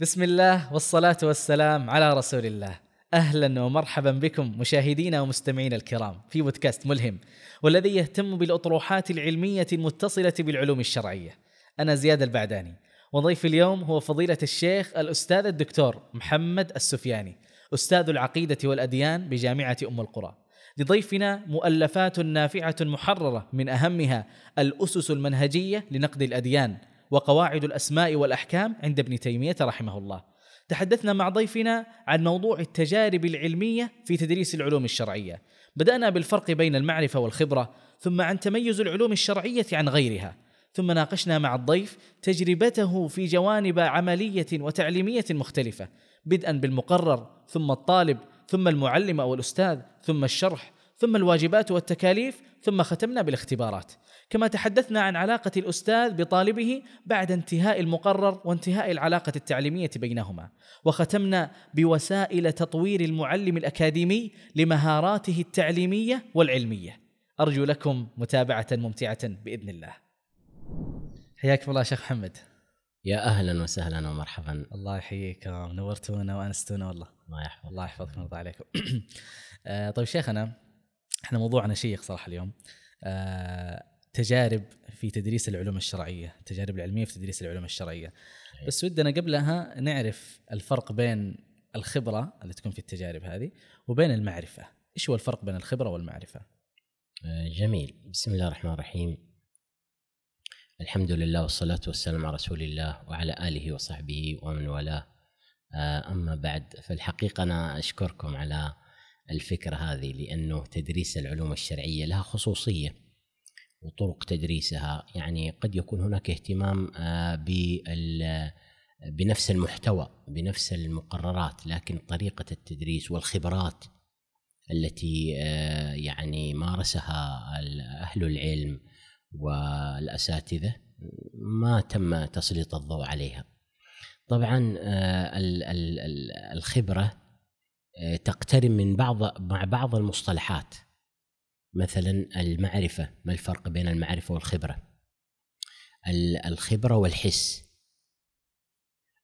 بسم الله والصلاة والسلام على رسول الله. أهلا ومرحبا بكم مشاهدينا ومستمعينا الكرام في بودكاست ملهم والذي يهتم بالأطروحات العلمية المتصلة بالعلوم الشرعية. أنا زياد البعداني وضيف اليوم هو فضيلة الشيخ الأستاذ الدكتور محمد السفياني أستاذ العقيدة والأديان بجامعة أم القرى. لضيفنا مؤلفات نافعة محررة من أهمها الأسس المنهجية لنقد الأديان وقواعد الأسماء والأحكام عند ابن تيمية رحمه الله. تحدثنا مع ضيفنا عن موضوع التجارب العلمية في تدريس العلوم الشرعية. بدأنا بالفرق بين المعرفة والخبرة، ثم عن تميز العلوم الشرعية عن غيرها. ثم ناقشنا مع الضيف تجربته في جوانب عملية وتعليمية مختلفة، بدءا بالمقرر، ثم الطالب، ثم المعلم أو الأستاذ، ثم الشرح، ثم الواجبات والتكاليف، ثم ختمنا بالاختبارات. كما تحدثنا عن علاقة الأستاذ بطالبه بعد انتهاء المقرر وانتهاء العلاقة التعليمية بينهما. وختمنا بوسائل تطوير المعلم الأكاديمي لمهاراته التعليمية والعلمية. أرجو لكم متابعة ممتعة بإذن الله. حياكم الله شيخ محمد. يا أهلا وسهلا ومرحبا. الله يحييك. نورتونا وأنستونا والله. الله يحفظك الله يحفظك ويرضى عليكم. آه، طيب شيخنا إحنا موضوعنا شيق صراحة اليوم. آه، تجارب في تدريس العلوم الشرعية، التجارب العلمية في تدريس العلوم الشرعية. بس ودنا قبلها نعرف الفرق بين الخبرة اللي تكون في التجارب هذه وبين المعرفة، إيش هو الفرق بين الخبرة والمعرفة؟ آه، جميل. بسم الله الرحمن الرحيم. الحمد لله والصلاة والسلام على رسول الله وعلى آله وصحبه ومن والاه. آه، أما بعد فالحقيقة أنا أشكركم على الفكرة هذه لأنه تدريس العلوم الشرعية لها خصوصية. وطرق تدريسها. يعني قد يكون هناك اهتمام آه، بال بنفس المحتوى بنفس المقررات لكن طريقة التدريس والخبرات التي آه، يعني مارسها أهل العلم والأساتذة ما تم تسليط الضوء عليها. طبعا آه، الخبرة تقترن من بعض مع بعض المصطلحات. مثلا المعرفة ما الفرق بين المعرفة والخبرة؟ الخبرة والحس.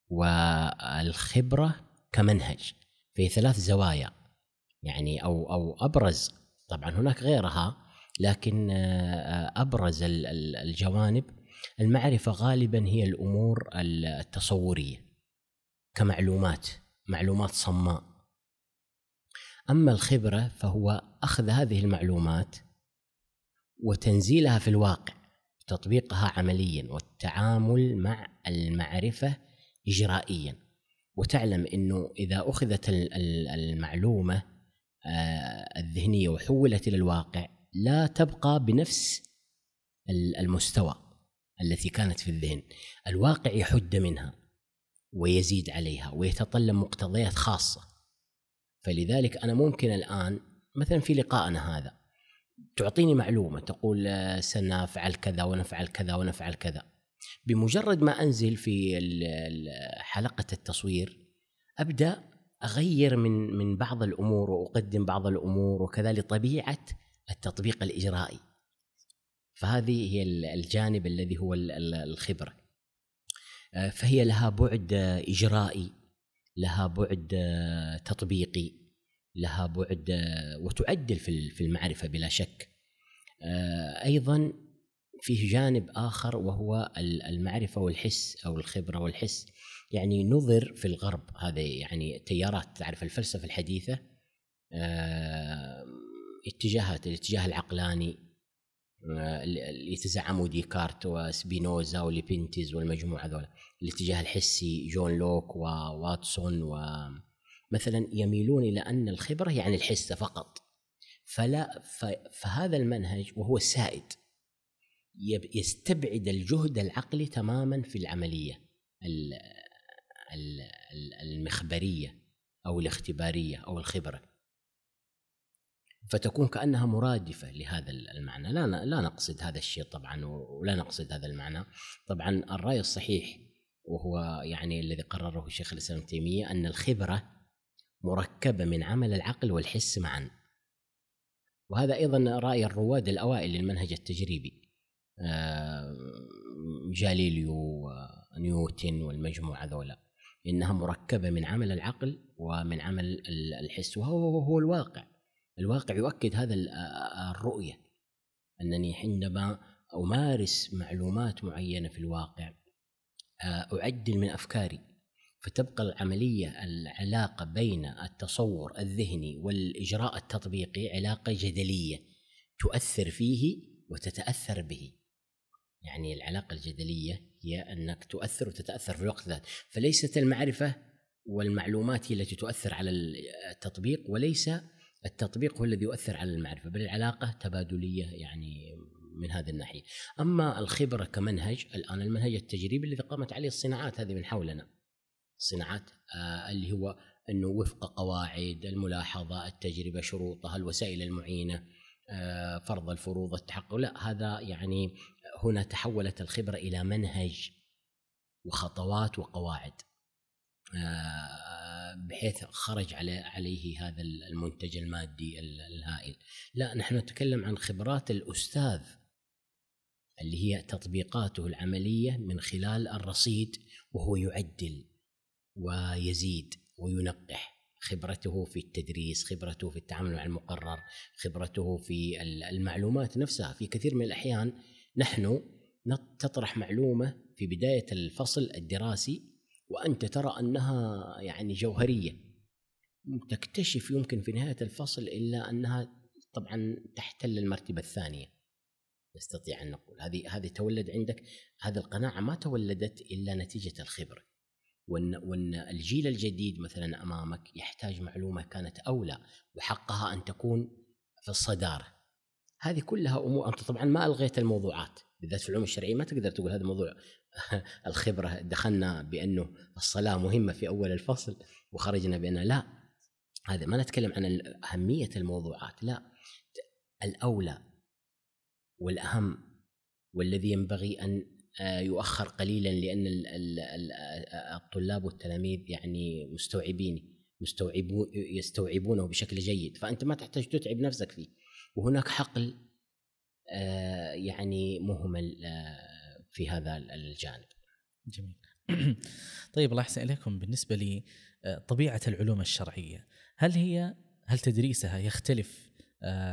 والخبرة كمنهج في ثلاث زوايا. يعني أو أو أبرز طبعا هناك غيرها لكن آه، أبرز الجوانب. المعرفة غالبا هي الأمور التصورية كمعلومات معلومات صماء. أما الخبرة فهو أخذ هذه المعلومات وتنزيلها في الواقع تطبيقها عمليا والتعامل مع المعرفة اجرائيا. وتعلم إنه إذا أخذت المعلومة آه، الذهنية وحولت إلى الواقع لا تبقى بنفس المستوى التي كانت في الذهن. الواقع يحد منها ويزيد عليها ويتطلب مقتضيات خاصة. فلذلك أنا ممكن الآن مثلا في لقائنا هذا تعطيني معلومة تقول آه، سنفعل كذا ونفعل كذا ونفعل كذا. بمجرد ما أنزل في حلقة التصوير أبدأ أغير من من بعض الأمور وأقدم بعض الأمور وكذا لطبيعة التطبيق الإجرائي. فهذه هي الجانب الذي هو الخبرة. آه، فهي لها بعد إجرائي. لها بعد آه، تطبيقي لها بعد آه، وتعدل في المعرفة بلا شك. آه، أيضا فيه جانب آخر وهو المعرفة والحس أو الخبرة والحس. يعني نظر في الغرب هذا يعني تيارات تعرف الفلسفة الحديثة اتجاهات الاتجاه العقلاني اللي يتزعموا ديكارت وسبينوزا وليبنتز والمجموعة هذول. الاتجاه الحسي جون لوك وواتسون ومثلا يميلون إلى أن الخبرة يعني الحس فقط. فلا فهذا المنهج وهو السائد. يستبعد الجهد العقلي تماما في العملية المخبرية أو الاختبارية أو الخبرة. فتكون كأنها مرادفة لهذا المعنى. لا لا نقصد هذا الشيء طبعا ولا نقصد هذا المعنى. طبعا الرأي الصحيح وهو يعني الذي قرره شيخ الإسلام ابن تيمية أن الخبرة مركبة من عمل العقل والحس معا. وهذا أيضا رأي الرواد الأوائل للمنهج التجريبي. جاليليو ونيوتن والمجموعة ذولا. إنها مركبة من عمل العقل ومن عمل الحس. وهو هو الواقع. الواقع يؤكد هذا الرؤية أنني عندما أمارس معلومات معينة في الواقع أعدل من أفكاري. فتبقى العملية العلاقة بين التصور الذهني والإجراء التطبيقي علاقة جدلية تؤثر فيه وتتأثر به. يعني العلاقة الجدلية هي أنك تؤثر وتتأثر في الوقت ذات. فليست المعرفة والمعلومات هي التي تؤثر على التطبيق وليس التطبيق هو الذي يؤثر على المعرفة بل العلاقة تبادلية يعني من هذه الناحية. أما الخبرة كمنهج الآن المنهج التجريبي الذي قامت عليه الصناعات هذه من حولنا. الصناعات آه اللي هو إنه وفق قواعد الملاحظة التجربة شروطها الوسائل المعينة آه فرض الفروض التحقق. لا هذا يعني هنا تحولت الخبرة إلى منهج وخطوات وقواعد. آه، بحيث خرج عليه هذا المنتج المادي الهائل. لا نحن نتكلم عن خبرات الأستاذ اللي هي تطبيقاته العملية من خلال الرصيد وهو يعدل ويزيد وينقح. خبرته في التدريس خبرته في التعامل مع المقرر خبرته في المعلومات نفسها. في كثير من الأحيان نحن تطرح معلومة في بداية الفصل الدراسي وأنت ترى أنها يعني جوهرية. تكتشف يمكن في نهاية الفصل إلا أنها طبعا تحتل المرتبة الثانية. نستطيع أن نقول هذه هذه تولد عندك. هذه القناعة ما تولدت إلا نتيجة الخبرة وأن وأن الجيل الجديد مثلا أمامك يحتاج معلومة كانت أولى وحقها أن تكون في الصدارة. هذه كلها أمور أنت طبعا ما ألغيت الموضوعات. بالذات في العلوم الشرعية ما تقدر تقول هذا موضوع الخبرة. دخلنا بأنه الصلاة مهمة في أول الفصل وخرجنا بان لا هذا ما نتكلم عن أهمية الموضوعات لا. الأولى والأهم والذي ينبغي أن آه، يؤخر قليلا لأن الطلاب والتلاميذ يعني مستوعبين مستوعبون يستوعبونه بشكل جيد. فأنت ما تحتاج تتعب نفسك فيه. وهناك حقل آه، يعني مهمل آه، في هذا الجانب. جميل. طيب الله يحسن إليكم. بالنسبة لي طبيعة العلوم الشرعية هل هي هل تدريسها يختلف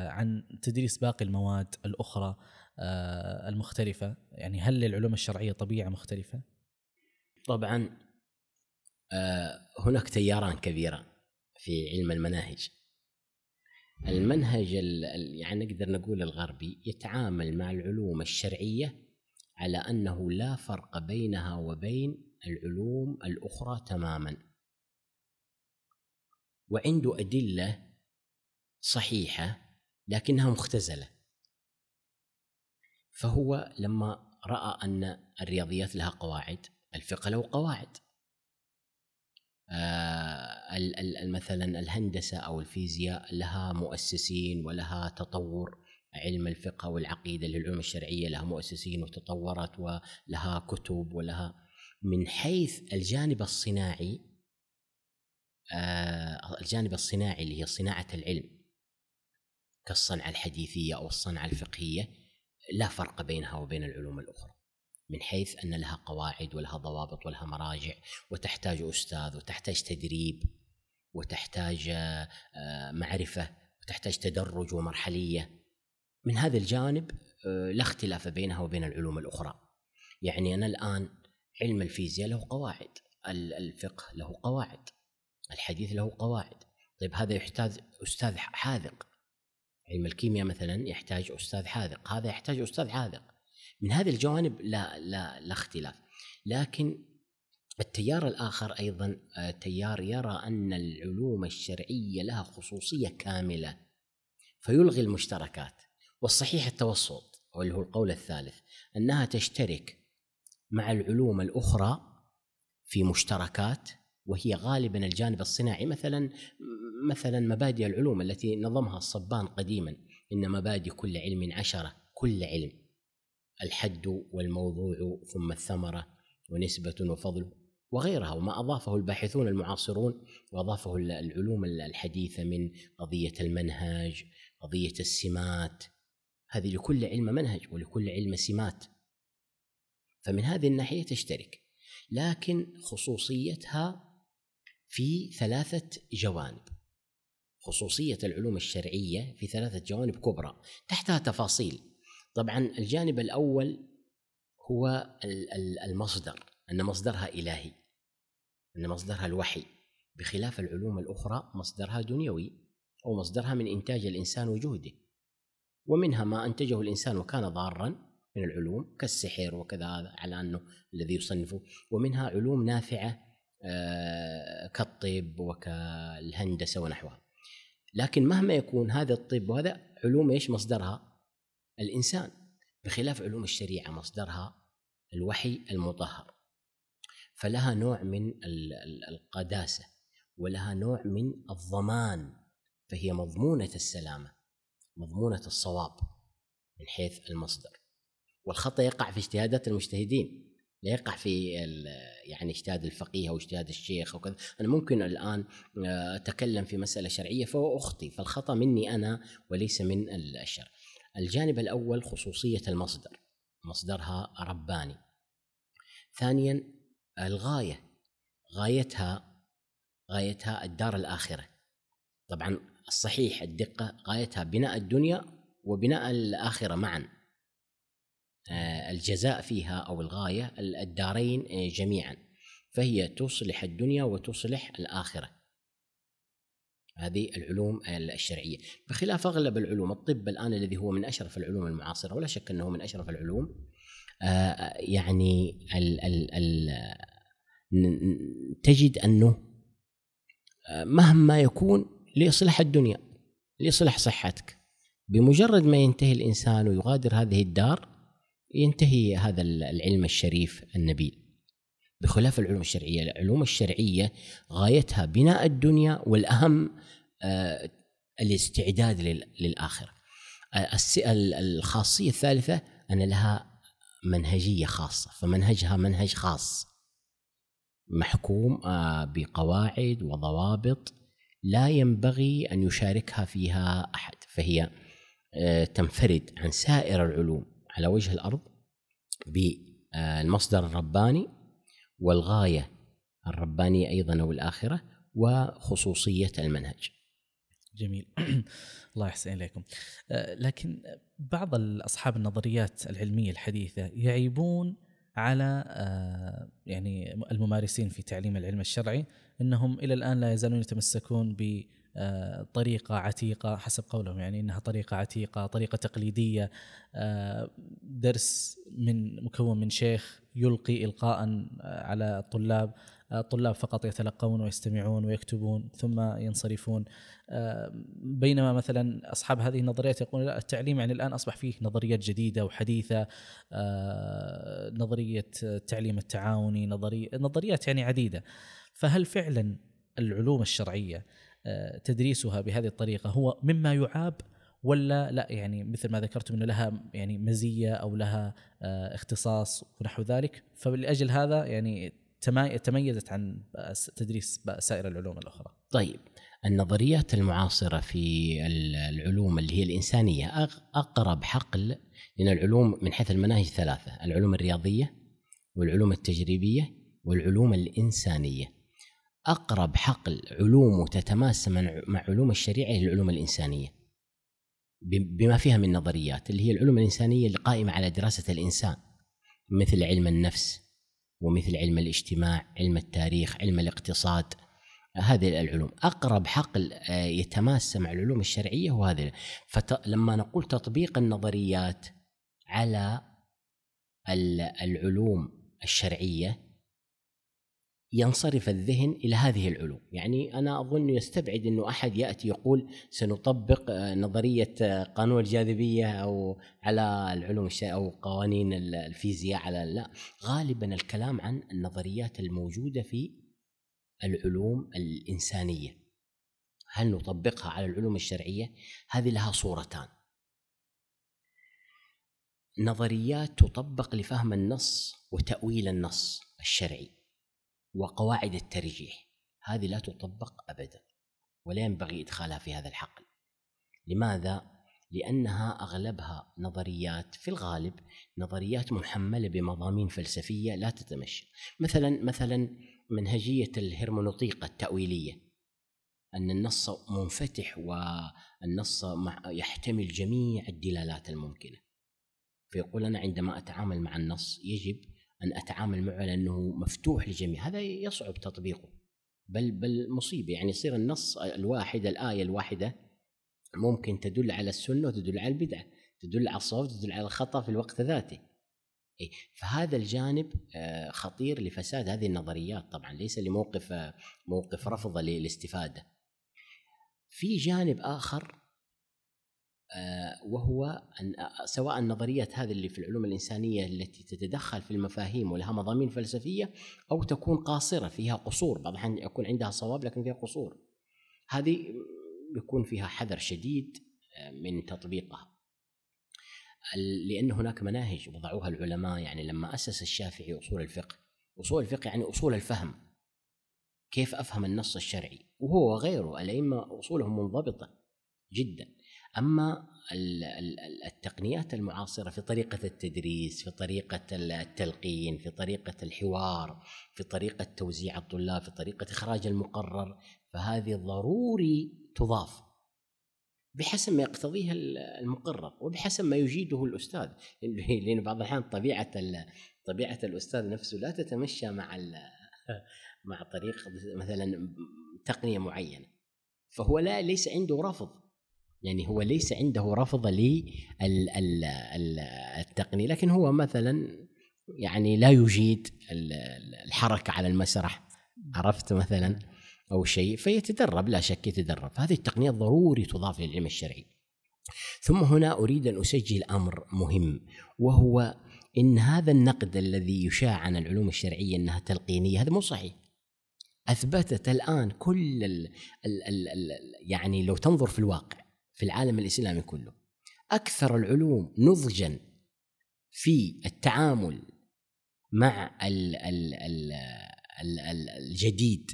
عن تدريس باقي المواد الأخرى آه، المختلفة؟ يعني هل للعلوم الشرعية طبيعة مختلفة؟ طبعا آه، هناك تياران كبيرة في علم المناهج. المنهج يعني نقدر نقول الغربي يتعامل مع العلوم الشرعية على أنه لا فرق بينها وبين العلوم الأخرى تماما. وعنده أدلة صحيحة لكنها مختزلة. فهو لما رأى أن الرياضيات لها قواعد الفقه له قواعد. مثلا الهندسة أو الفيزياء لها مؤسسين ولها تطور. علم الفقه والعقيدة للعلوم الشرعية لها مؤسسين وتطورت ولها كتب ولها. من حيث الجانب الصناعي آه الجانب الصناعي اللي هي صناعة العلم كالصنعة الحديثية أو الصنعة الفقهية لا فرق بينها وبين العلوم الأخرى. من حيث أن لها قواعد ولها ضوابط ولها مراجع وتحتاج أستاذ وتحتاج تدريب وتحتاج آه، معرفة وتحتاج تدرج ومرحلية. من هذا الجانب آه، لا اختلاف بينها وبين العلوم الأخرى. يعني أنا الآن علم الفيزياء له قواعد الفقه له قواعد الحديث له قواعد. طيب هذا يحتاج أستاذ حاذق. علم الكيمياء مثلا يحتاج أستاذ حاذق هذا يحتاج أستاذ حاذق. من هذه الجوانب لا لا لا اختلاف. لكن التيار الآخر أيضا آه، تيار يرى أن العلوم الشرعية لها خصوصية كاملة فيلغي المشتركات. والصحيح التوسط واللي هو القول الثالث أنها تشترك مع العلوم الأخرى في مشتركات وهي غالبا الجانب الصناعي. مثلا مثلا مبادئ العلوم التي نظمها الصبان قديما إن مبادئ كل علم عشرة كل علم. الحد والموضوع ثم الثمرة ونسبة وفضل وغيرها وما أضافه الباحثون المعاصرون وأضافه العلوم الحديثة من قضية المنهج قضية السمات. هذه لكل علم منهج ولكل علم سمات. فمن هذه الناحية تشترك لكن خصوصيتها في ثلاثة جوانب. خصوصية العلوم الشرعية في ثلاثة جوانب كبرى تحتها تفاصيل. طبعا الجانب الأول هو المصدر أن مصدرها إلهي أن مصدرها الوحي. بخلاف العلوم الأخرى مصدرها دنيوي أو مصدرها من إنتاج الإنسان وجهده. ومنها ما أنتجه الإنسان وكان ضارا من العلوم كالسحر وكذا هذا على أنه الذي يصنفه. ومنها علوم نافعة آه، كالطب وكالهندسة ونحوها. لكن مهما يكون هذا الطب وهذا علوم إيش مصدرها؟ الإنسان بخلاف علوم الشريعة مصدرها الوحي المطهر. فلها نوع من القداسة ولها نوع من الضمان فهي مضمونة السلامة مضمونة الصواب من حيث المصدر. والخطأ يقع في اجتهادات المجتهدين لا يقع في يعني اجتهاد الفقيه أو اجتهاد الشيخ أو كذا. أنا ممكن الآن آه، أتكلم في مسألة شرعية فهو اخطي فالخطأ مني أنا وليس من الشرع. الجانب الأول خصوصية المصدر مصدرها رباني. ثانيا الغاية غايتها غايتها الدار الآخرة. طبعا الصحيح الدقة غايتها بناء الدنيا وبناء الآخرة معا. آه، الجزاء فيها أو الغاية الدارين آه، جميعا. فهي تصلح الدنيا وتصلح الآخرة. هذه العلوم الشرعية. بخلاف أغلب العلوم الطب الآن الذي هو من أشرف العلوم المعاصرة ولا شك أنه من أشرف العلوم آه، يعني ال ال ال تجد أنه مهما يكون ليصلح الدنيا ليصلح صحتك. بمجرد ما ينتهي الإنسان ويغادر هذه الدار ينتهي هذا العلم الشريف النبيل. بخلاف العلوم الشرعية، العلوم الشرعية غايتها بناء الدنيا والأهم آه، الاستعداد للآخرة. آه، الخاصية الثالثة أن لها منهجية خاصة، فمنهجها منهج خاص محكوم آه، بقواعد وضوابط لا ينبغي أن يشاركها فيها أحد، فهي تنفرد عن سائر العلوم على وجه الأرض بالمصدر الرباني والغاية الربانية أيضا أو الآخرة وخصوصية المنهج. جميل الله يحسن إليكم آه، لكن بعض اصحاب النظريات العلمية الحديثة يعيبون على آه، يعني الممارسين في تعليم العلم الشرعي إنهم إلى الآن لا يزالون يتمسكون ب طريقة عتيقة حسب قولهم يعني إنها طريقة عتيقة، طريقة تقليدية آه، درس من مكون من شيخ يلقي القاء آه، على الطلاب الطلاب فقط يتلقون ويستمعون ويكتبون ثم ينصرفون. بينما مثلا أصحاب هذه النظريات يقولون لا التعليم يعني الآن أصبح فيه نظريات جديدة وحديثة نظرية التعليم التعاوني نظريات يعني عديدة. فهل فعلا العلوم الشرعية آه، تدريسها بهذه الطريقة هو مما يعاب ولا لا يعني مثل ما ذكرتم إنه لها يعني مزية أو لها آه، اختصاص ونحو ذلك فلأجل هذا يعني تميزت عن تدريس سائر العلوم الأخرى. طيب النظريات المعاصرة في العلوم اللي هي الإنسانية أقرب حقل من العلوم من حيث المناهج ثلاثة، العلوم الرياضية والعلوم التجريبية والعلوم الإنسانية. أقرب حقل علومه تتماس مع علوم الشريعة هي العلوم الإنسانية. بما فيها من نظريات اللي هي العلوم الإنسانية القائمه على دراسة الإنسان مثل علم النفس ومثل علم الاجتماع علم التاريخ علم الاقتصاد هذه العلوم. أقرب حقل آه، يتماس مع العلوم الشرعية هو هذا فلما نقول تطبيق النظريات على العلوم الشرعية ينصرف الذهن إلى هذه العلوم، يعني أنا أظن يستبعد إنه أحد يأتي يقول سنطبق آه، نظرية آه، قانون الجاذبية أو على العلوم أو قوانين الفيزياء على لا، غالبا الكلام عن النظريات الموجودة في العلوم الإنسانية. هل نطبقها على العلوم الشرعية؟ هذه لها صورتان. نظريات تطبق لفهم النص وتأويل النص الشرعي وقواعد الترجيح. هذه لا تطبق ابدا ولا ينبغي إدخالها في هذا الحقل. لماذا؟ لأنها أغلبها نظريات في الغالب نظريات محملة بمضامين فلسفية لا تتمشى. مثلا مثلا منهجية الهرمونوطيقة التأويلية. أن النص منفتح والنص يحتمل جميع الدلالات الممكنة. فيقول أنا عندما أتعامل مع النص يجب أن أتعامل معه لأنه مفتوح للجميع. هذا يصعب تطبيقه. بل بل مصيبه يعني يصير النص الواحد الآية الواحدة ممكن تدل على السنة وتدل على البدعه تدل على الصواب تدل على الخطأ في الوقت ذاته. فهذا الجانب آه، خطير لفساد هذه النظريات. طبعا ليس لموقف آه، موقف رفض للاستفاده في جانب آخر وهو أن سواء النظريات هذه اللي في العلوم الإنسانية التي تتدخل في المفاهيم ولها مضامين فلسفية أو تكون قاصرة فيها قصور. بعض الأحيان يكون عندها صواب لكن فيها قصور. هذه يكون فيها حذر شديد آه، من تطبيقها. لأن هناك مناهج وضعوها العلماء يعني لما أسس الشافعي أصول الفقه. أصول الفقه يعني أصول الفهم. كيف أفهم النص الشرعي؟ وهو وغيره. الأئمة أصولهم منضبطة جدا. أما التقنيات المعاصرة في طريقة التدريس في طريقة التلقين في طريقة الحوار في طريقة توزيع الطلاب في طريقة إخراج المقرر فهذه ضروري تضاف بحسب ما يقتضيه المقرر وبحسب ما يجيده الأستاذ. لأن بعض الأحيان طبيعة طبيعة الأستاذ نفسه لا تتمشى مع مع طريقه مثلا تقنية معينة فهو لا ليس عنده رفض. يعني هو ليس عنده رفض للتقنية لكن هو مثلا يعني لا يجيد الحركة على المسرح عرفت مثلا؟ أو شيء فيتدرب لا شك يتدرب. هذه التقنية ضروري تضاف للعلم الشرعي. ثم هنا أريد أن أسجل أمر مهم وهو إن هذا النقد الذي يشاع عن العلوم الشرعية أنها تلقينية هذا مو صحيح. أثبتت الآن كل ال ال ال يعني لو تنظر في الواقع في العالم الإسلامي كله. أكثر العلوم نضجا في التعامل مع ال ال ال ال الجديد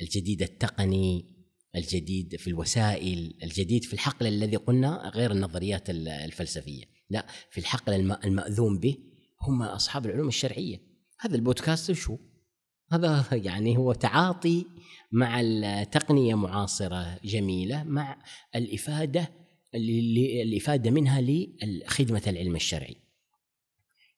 الجديد التقني الجديد في الوسائل الجديد في الحقل الذي قلنا غير النظريات الفلسفية. لا في الحقل المأذون به هم أصحاب العلوم الشرعية. هذا البودكاست شو؟ هذا يعني هو تعاطي مع التقنية معاصرة جميلة مع الإفادة اللي الإفادة منها لخدمة العلم الشرعي.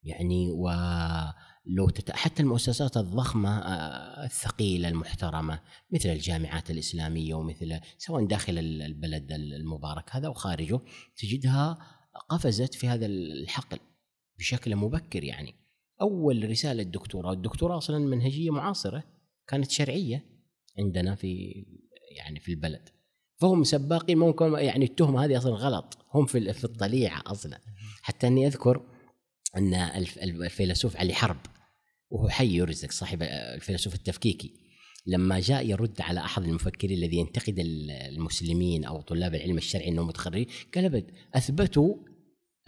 يعني ولو تت... حتى المؤسسات الضخمة آه، الثقيلة المحترمة مثل الجامعات الإسلامية ومثل سواء داخل البلد المبارك هذا وخارجه تجدها قفزت في هذا الحقل بشكل مبكر يعني. أول رسالة دكتوراه، الدكتوراه أصلا منهجية معاصرة كانت شرعية عندنا في يعني في البلد. فهم سباقين ممكن يعني التهمة هذه أصلا غلط. هم في في الطليعة أصلا. حتى أني أذكر أن الفيلسوف علي حرب وهو حي يرزق صاحب الفيلسوف التفكيكي لما جاء يرد على أحد المفكرين الذي ينتقد المسلمين أو طلاب العلم الشرعي إنهم متخرجين قال أبد أثبتوا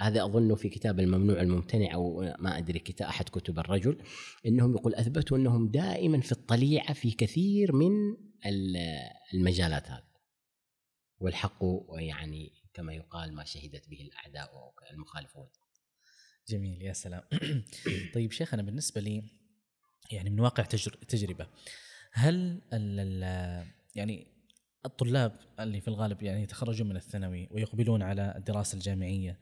هذا أظنه في كتاب الممنوع الممتنع أو ما أدري كتاب أحد كتب الرجل إنهم يقول أثبتوا أنهم دائما في الطليعة في كثير من المجالات هذه. والحق يعني كما يقال ما شهدت به الأعداء المخالفون. جميل يا سلام. طيب شيخنا بالنسبة لي يعني من واقع تجربة هل يعني الطلاب اللي في الغالب يعني يتخرجون من الثانوي ويقبلون على الدراسة الجامعية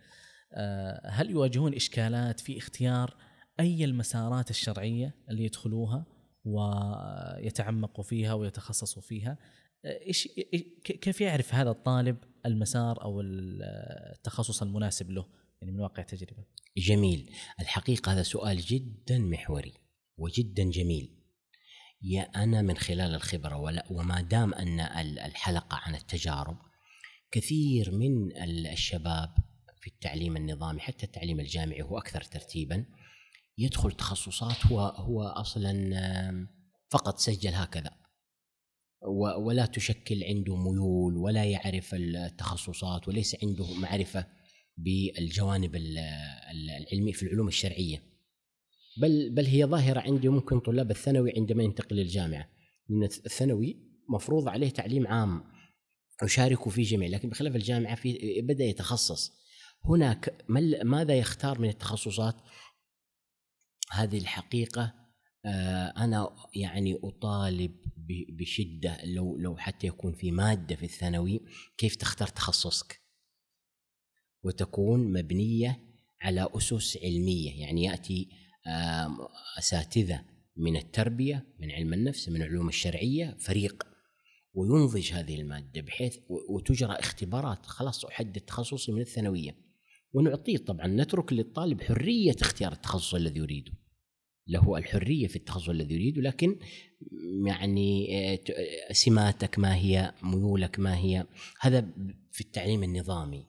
هل يواجهون إشكالات في اختيار أي المسارات الشرعية اللي يدخلوها ويتعمقوا فيها ويتخصصوا فيها؟ آه، إيش كيف يعرف هذا الطالب المسار أو التخصص المناسب له؟ يعني من واقع تجربة. جميل. الحقيقة هذا سؤال جدا محوري وجدا جميل. يا أنا من خلال الخبرة ولا وما دام أن الحلقة عن التجارب كثير من الشباب في التعليم النظامي حتى التعليم الجامعي هو أكثر ترتيبا. يدخل تخصصات هو هو أصلا فقط سجل هكذا. ولا تشكل عنده ميول ولا يعرف التخصصات وليس عنده معرفة بالجوانب العلمية في العلوم الشرعية. بل بل هي ظاهرة عندي ممكن طلاب الثانوي عندما ينتقل للجامعه لأن الثانوي مفروض عليه تعليم عام أشارك في جميع لكن بخلاف الجامعة في بدأ يتخصص. هناك ماذا يختار من التخصصات؟ هذه الحقيقة آه، أنا يعني أطالب بشدة لو لو حتى يكون في مادة في الثانوي كيف تختار تخصصك؟ وتكون مبنية على أسس علمية يعني يأتي أساتذة من التربية من علم النفس من العلوم الشرعية فريق وينضج هذه المادة بحيث وتجرى اختبارات خلاص أحدد تخصصي من الثانوية. ونعطيه طبعا نترك للطالب حرية اختيار التخصص الذي يريده. له الحرية في التخصص الذي يريده لكن يعني آه، سماتك ما هي ميولك ما هي هذا في التعليم النظامي.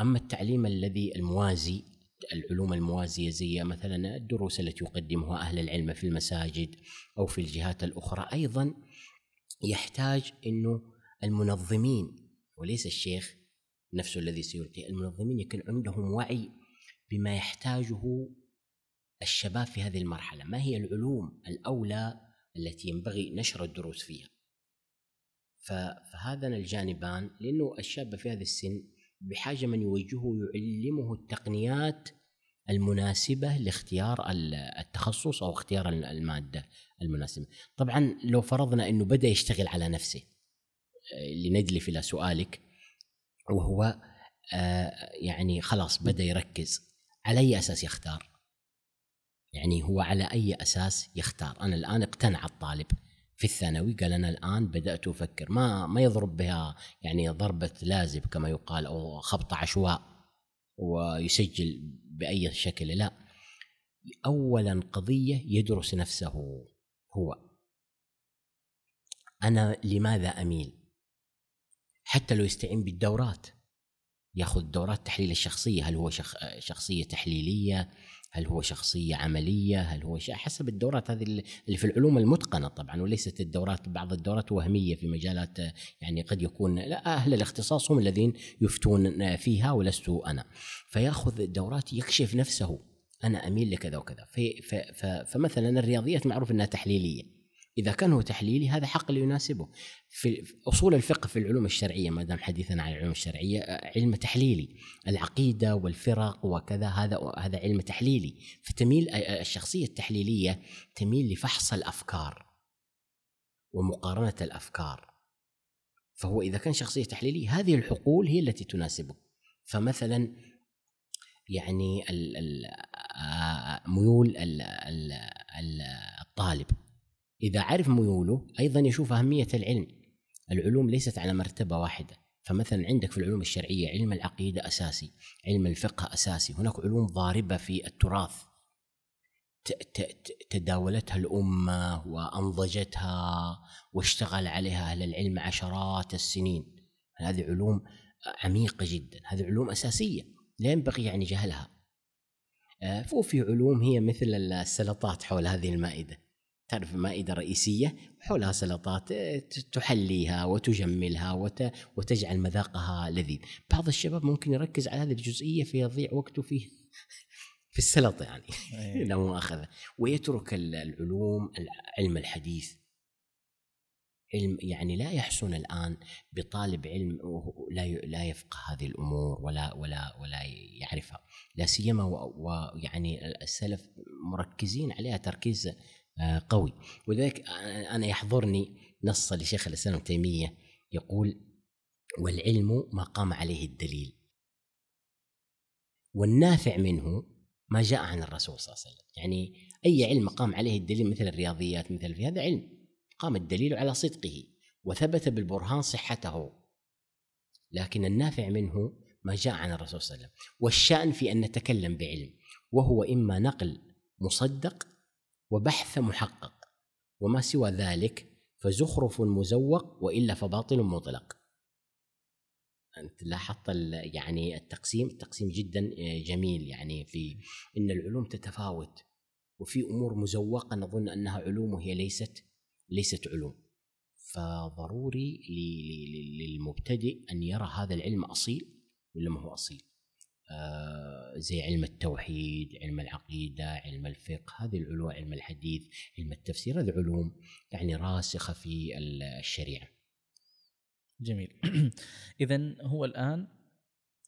أما التعليم الذي الموازي العلوم الموازية زي مثلا الدروس التي يقدمها أهل العلم في المساجد أو في الجهات الأخرى أيضا يحتاج أنه المنظمين وليس الشيخ نفسه الذي سيلقي. المنظمين يكون عندهم وعي بما يحتاجه الشباب في هذه المرحلة. ما هي العلوم الأولى التي ينبغي نشر الدروس فيها؟ فهذان الجانبان لأنه الشاب في هذا السن بحاجة من يوجهه يعلمه التقنيات المناسبة لاختيار التخصص أو اختيار المادة المناسبة. طبعا لو فرضنا أنه بدأ يشتغل على نفسه لندلف إلى سؤالك وهو آه، يعني خلاص بدأ يركز على أي أساس يختار. يعني هو على أي أساس يختار. أنا الآن اقتنع الطالب في الثانوي قال أنا الآن بدأت أفكر. ما ما يضرب بها يعني ضربة لازب كما يقال أو خبط عشواء ويسجل بأي شكل. لا أولا قضية يدرس نفسه هو. أنا لماذا أميل؟ حتى لو يستعين بالدورات. ياخذ دورات تحليل الشخصية. هل هو شخ... شخصية تحليلية؟ هل هو شخصية عملية؟ هل هو شيء حسب الدورات هذه اللي في العلوم المتقنة طبعا وليست الدورات بعض الدورات وهمية في مجالات يعني قد يكون لا أهل الاختصاص هم الذين يفتون فيها ولست أنا. فيأخذ دورات يكشف نفسه. أنا أميل لكذا وكذا. في فمثلا الرياضيات معروف أنها تحليلية. إذا كان هو تحليلي هذا حق اللي يناسبه. في أصول الفقه في العلوم الشرعية ما دام حديثنا عن العلوم الشرعية علم تحليلي. العقيدة والفرق وكذا هذا هذا علم تحليلي. فتميل الشخصية التحليلية تميل لفحص الأفكار ومقارنة الأفكار. فهو إذا كان شخصية تحليلية هذه الحقول هي التي تناسبه. فمثلا يعني ميول الطالب. إذا عرف ميوله أيضا يشوف أهمية العلم. العلوم ليست على مرتبة واحدة. فمثلا عندك في العلوم الشرعية علم العقيدة أساسي علم الفقه أساسي. هناك علوم ضاربة في التراث. تداولتها الأمة وأنضجتها واشتغل عليها أهل العلم عشرات السنين. هذه علوم عميقة جدا. هذه علوم أساسية. لا ينبغي يعني جهلها. آه، وفي علوم هي مثل السلطات حول هذه المائدة. تعرف مائدة رئيسية حولها سلطات آه، تحليها وتجملها وتجعل مذاقها لذيذ. بعض الشباب ممكن يركز على هذه الجزئية فيضيع وقته في في السلطة يعني لا مؤاخذة ويترك العلوم علم الحديث. علم يعني لا يحسن الآن بطالب علم لا لا يفقه هذه الأمور ولا ولا ولا يعرفها. لا سيما ويعني السلف مركزين عليها تركيز قوي. ولذلك أنا يحضرني نص لشيخ الإسلام ابن تيمية يقول والعلم ما قام عليه الدليل. والنافع منه ما جاء عن الرسول صلى الله عليه وسلم. يعني أي علم قام عليه الدليل مثل الرياضيات مثل في هذا علم قام الدليل على صدقه وثبت بالبرهان صحته. لكن النافع منه ما جاء عن الرسول صلى الله عليه وسلم. والشأن في أن نتكلم بعلم وهو إما نقل مصدق وبحث محقق. وما سوى ذلك فزخرف مزوق وإلا فباطل مطلق. أنت لاحظت يعني التقسيم؟ التقسيم جدا آه، جميل. يعني في إن العلوم تتفاوت وفي أمور مزوقة نظن أنها علوم وهي ليست ليست علوم. فضروري للمبتدئ أن يرى هذا العلم أصيل ولا ما هو أصيل؟ زي علم التوحيد علم العقيدة علم الفقه هذه العلوم علم الحديث علم التفسير هذه علوم يعني راسخة في الشريعة. جميل. اذا هو الآن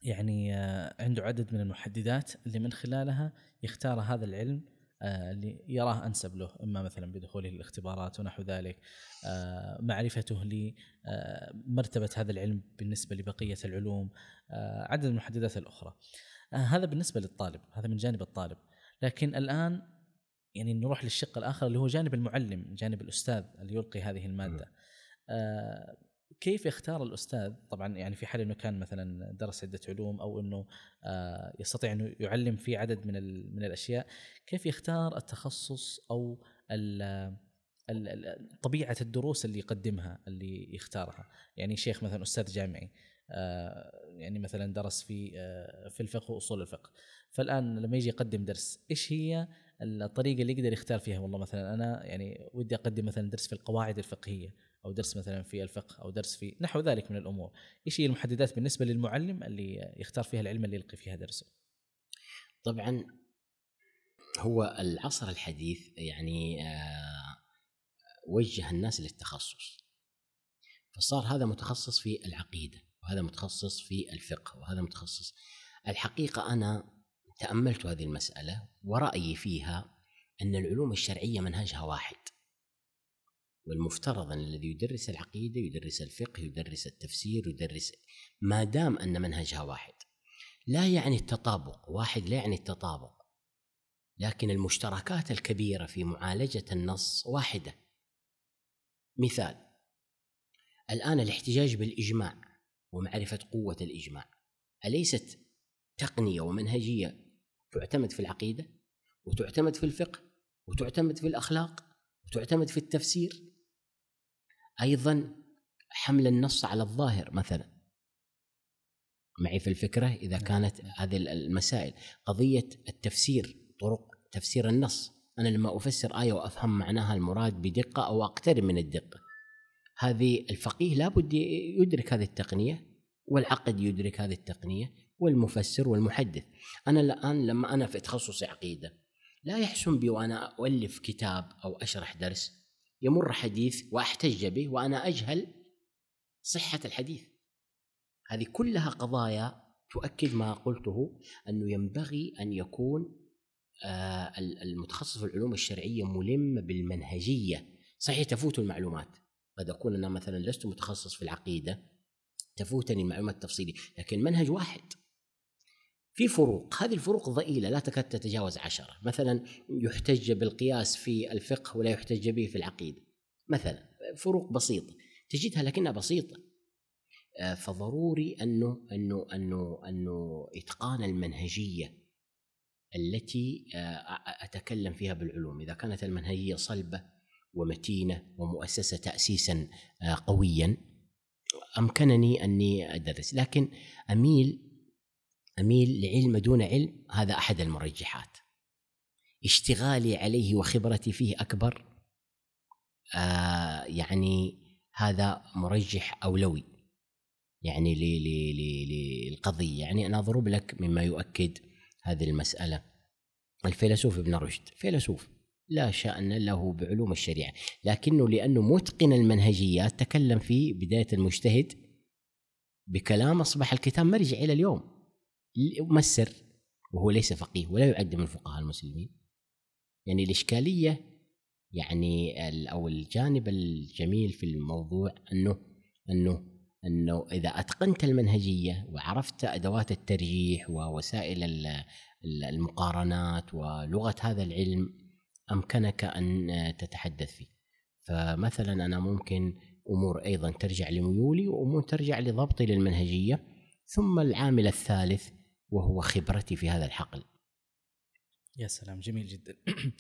يعني آه، عنده عدد من المحددات اللي من خلالها يختار هذا العلم آه، اللي يراه أنسب له إما مثلا بدخوله الاختبارات ونحو ذلك. آه، معرفته لمرتبه هذا العلم بالنسبة لبقية العلوم عدد المحددات الأخرى. هذا بالنسبة للطالب هذا من جانب الطالب. لكن الآن يعني نروح للشق الآخر اللي هو جانب المعلم جانب الأستاذ اللي يلقي هذه المادة. كيف يختار الأستاذ؟ طبعا يعني في حال إنه كان مثلا درس عدة علوم أو إنه آه، يستطيع إنه يعلم في عدد من من الأشياء كيف يختار التخصص أو طبيعة الدروس اللي يقدمها اللي يختارها؟ يعني شيخ مثلا أستاذ جامعي آه، يعني مثلا درس في آه، في الفقه وأصول الفقه. فالآن لما يجي يقدم درس إيش هي الطريقة اللي يقدر يختار فيها؟ والله مثلا أنا يعني ودي أقدم مثلا درس في القواعد الفقهية. أو درس مثلا في الفقه أو درس في نحو ذلك من الأمور. إيش هي المحددات بالنسبة للمعلم اللي يختار فيها العلم اللي يلقي فيها درسه؟ طبعا هو العصر الحديث يعني آه، وجه الناس للتخصص. فصار هذا متخصص في العقيدة وهذا متخصص في الفقه وهذا متخصص. الحقيقة أنا تأملت هذه المسألة ورأيي فيها أن العلوم الشرعية منهجها واحد. والمفترض أن الذي يدرس العقيدة يدرس الفقه يدرس التفسير يدرس ما دام أن منهجها واحد. لا يعني التطابق واحد لا يعني التطابق. لكن المشتركات الكبيرة في معالجة النص واحدة. مثال الآن الاحتجاج بالإجماع ومعرفة قوة الإجماع أليست تقنية ومنهجية تعتمد في العقيدة وتعتمد في الفقه وتعتمد في الأخلاق وتعتمد في التفسير؟ أيضا حمل النص على الظاهر مثلا. معي في الفكرة إذا نعم. كانت هذه المسائل. قضية التفسير طرق تفسير النص. أنا لما أفسر آية وأفهم معناها المراد بدقة أو أقترب من الدقة. هذه الفقيه لابد يدرك هذه التقنية والعقد يدرك هذه التقنية والمفسر والمحدث. أنا الآن لما أنا في تخصص عقيدة لا يحسن بي وأنا أؤلف كتاب أو أشرح درس. يمر حديث وأحتج به وأنا أجهل صحة الحديث. هذه كلها قضايا تؤكد ما قلته أنه ينبغي أن يكون آه، المتخصص في العلوم الشرعية ملم بالمنهجية. صحيح تفوت المعلومات. قد أكون أنا مثلا لست متخصص في العقيدة تفوتني المعلومات التفصيلية لكن منهج واحد. في فروق. هذه الفروق ضئيلة لا تكاد تتجاوز عشرة. مثلا يحتج بالقياس في الفقه ولا يحتج به في العقيدة. مثلا فروق بسيطة. تجدها لكنها بسيطة. آه، فضروري أنه أنه أنه أنه إتقان المنهجية التي آه، أتكلم فيها بالعلوم. إذا كانت المنهجية صلبة ومتينة ومؤسسة تأسيسا آه، قويا أمكنني أني أدرس. لكن أميل أميل لعلم دون علم هذا أحد المرجحات. اشتغالي عليه وخبرتي فيه أكبر. آه يعني هذا مرجح أولوي. يعني للقضية. يعني أنا أضرب لك مما يؤكد هذه المسألة. الفيلسوف ابن رشد. فيلسوف. لا شأن له بعلوم الشريعة. لكنه لأنه متقن المنهجيات تكلم في بداية المجتهد بكلام أصبح الكتاب مرجع إلى اليوم. ما السر وهو ليس فقيه ولا يعد من فقهاء المسلمين يعني الإشكالية يعني أو الجانب الجميل في الموضوع أنه أنه أنه إذا أتقنت المنهجية وعرفت أدوات الترجيح ووسائل المقارنات ولغة هذا العلم أمكنك أن تتحدث فيه. فمثلا أنا ممكن أمور أيضا ترجع لميولي وأمور ترجع لضبطي للمنهجية ثم العامل الثالث وهو خبرتي في هذا الحقل. يا سلام جميل جدا.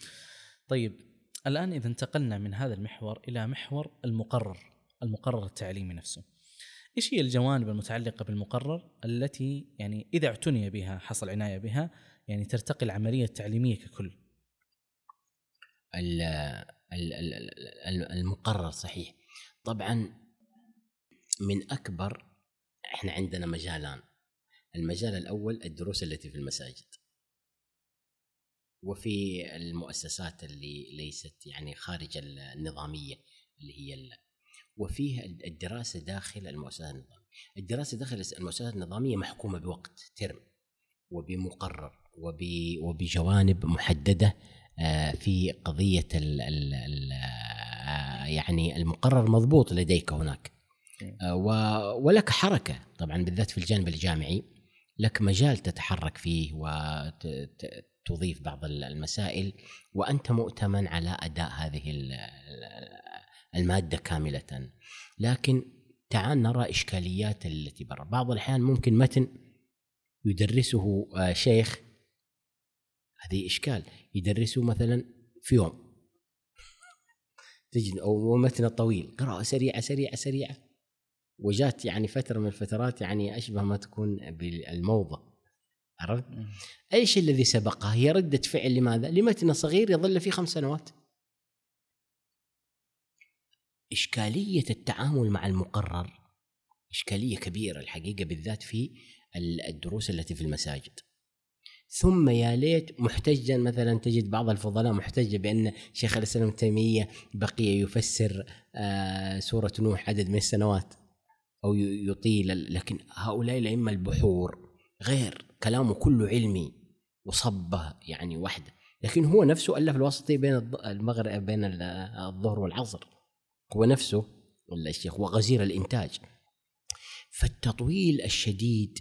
طيب الآن إذا انتقلنا من هذا المحور إلى محور المقرر المقرر التعليمي نفسه. إيش هي الجوانب المتعلقة بالمقرر التي يعني إذا اعتني بها حصل عناية بها يعني ترتقي العملية التعليمية ككل؟ المقرر صحيح. طبعا من أكبر إحنا عندنا مجالان. المجال الأول الدروس التي في المساجد. وفي المؤسسات اللي ليست يعني خارج النظامية اللي هي وفيه الدراسة داخل المؤسسه النظامية. الدراسة داخل المؤسسات النظامية محكومة بوقت ترم وبمقرر وبجوانب محددة آه، في قضية ال ال ال آه، يعني المقرر مضبوط لديك هناك. آه، ولك حركة طبعا بالذات في الجانب الجامعي. لك مجال تتحرك فيه وتضيف بعض المسائل وأنت مؤتمن على أداء هذه المادة كاملة. لكن تعال نرى إشكاليات التي برا. بعض الأحيان ممكن متن يدرسه شيخ. هذه إشكال. يدرسه مثلا في يوم. تجد أو متن طويل. قراءة سريعة سريعة سريعة. وجات يعني فترة من الفترات يعني أشبه ما تكون بالموضة عرفت؟ إيش الذي سبقها؟ هي ردة فعل لماذا؟ لمتن صغير يظل فيه خمس سنوات. إشكالية التعامل مع المقرر إشكالية كبيرة الحقيقة بالذات في الدروس التي في المساجد. ثم يا ليت محتجا مثلا تجد بعض الفضلاء محتجة بأن شيخ الإسلام ابن تيمية بقي يفسر آه سورة نوح عدد من السنوات أو يطيل لكن هؤلاء الأئمة البحور غير كلامه كله علمي وصبة يعني وحده لكن هو نفسه ألف الوسطي بين المغرب بين الظهر والعصر. هو نفسه الشيخ وغزير الإنتاج. فالتطويل الشديد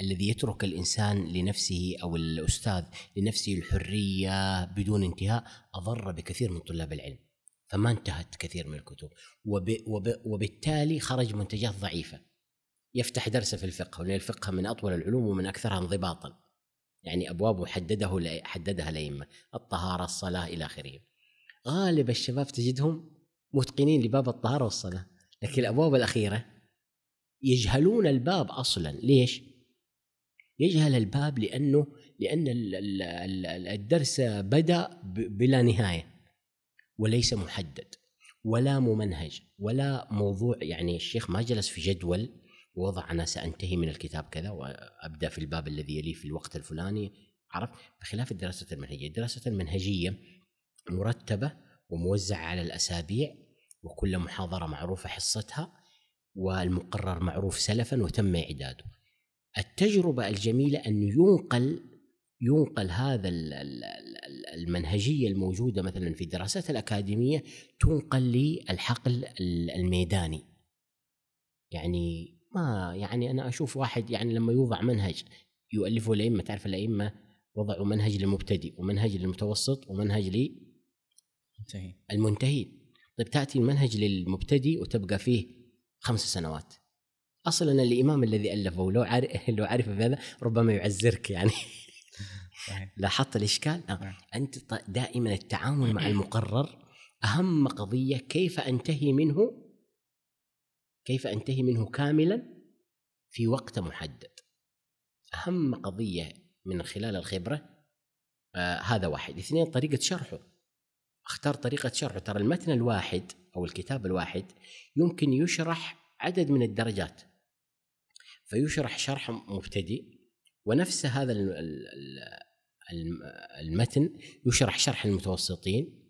الذي يترك الإنسان لنفسه أو الأستاذ لنفسه الحرية بدون انتهاء أضر بكثير من طلاب العلم. فما انتهت كثير من الكتب. وب وب وبالتالي خرج منتجات ضعيفة. يفتح درس في الفقه ولأن الفقه من أطول العلوم ومن أكثرها انضباطا. يعني أبوابه حدده حددها الأئمة الطهارة الصلاة إلى آخره. غالب الشباب تجدهم متقنين لباب الطهارة والصلاة لكن الأبواب الأخيرة يجهلون الباب أصلا. ليش؟ يجهل الباب لأنه لأن الدرس بدأ بلا نهاية. وليس محدد ولا ممنهج ولا موضوع يعني الشيخ ما جلس في جدول ووضع أنا سأنتهي من الكتاب كذا وأبدأ في الباب الذي يليه في الوقت الفلاني عرفت بخلاف الدراسة المنهجية، الدراسة المنهجية مرتبة وموزعة على الأسابيع وكل محاضرة معروفة حصتها والمقرر معروف سلفا وتم إعداده. التجربة الجميلة أن ينقل ينقل هذا المنهجية الموجودة مثلا في الدراسات الأكاديمية تنقل للحقل الميداني. يعني ما يعني أنا أشوف واحد يعني لما يوضع منهج يؤلفه الأئمة تعرف الأئمة وضعوا منهج للمبتدئ ومنهج للمتوسط ومنهج لي المنتهي. طيب تأتي المنهج للمبتدئ وتبقى فيه خمس سنوات. أصلا الإمام الذي ألفه لو لو عرف بهذا ربما يعزرك يعني. لاحظت الإشكال؟ آه. أنت دائما التعامل مع المقرر أهم قضية كيف أنتهي منه؟ كيف أنتهي منه كاملا؟ في وقت محدد. أهم قضية من خلال الخبرة آه هذا واحد. اثنين طريقة شرحه. اختار طريقة شرحه. ترى المتن الواحد أو الكتاب الواحد يمكن يشرح عدد من الدرجات. فيشرح شرح مبتدئ ونفس هذا المتن يشرح شرح المتوسطين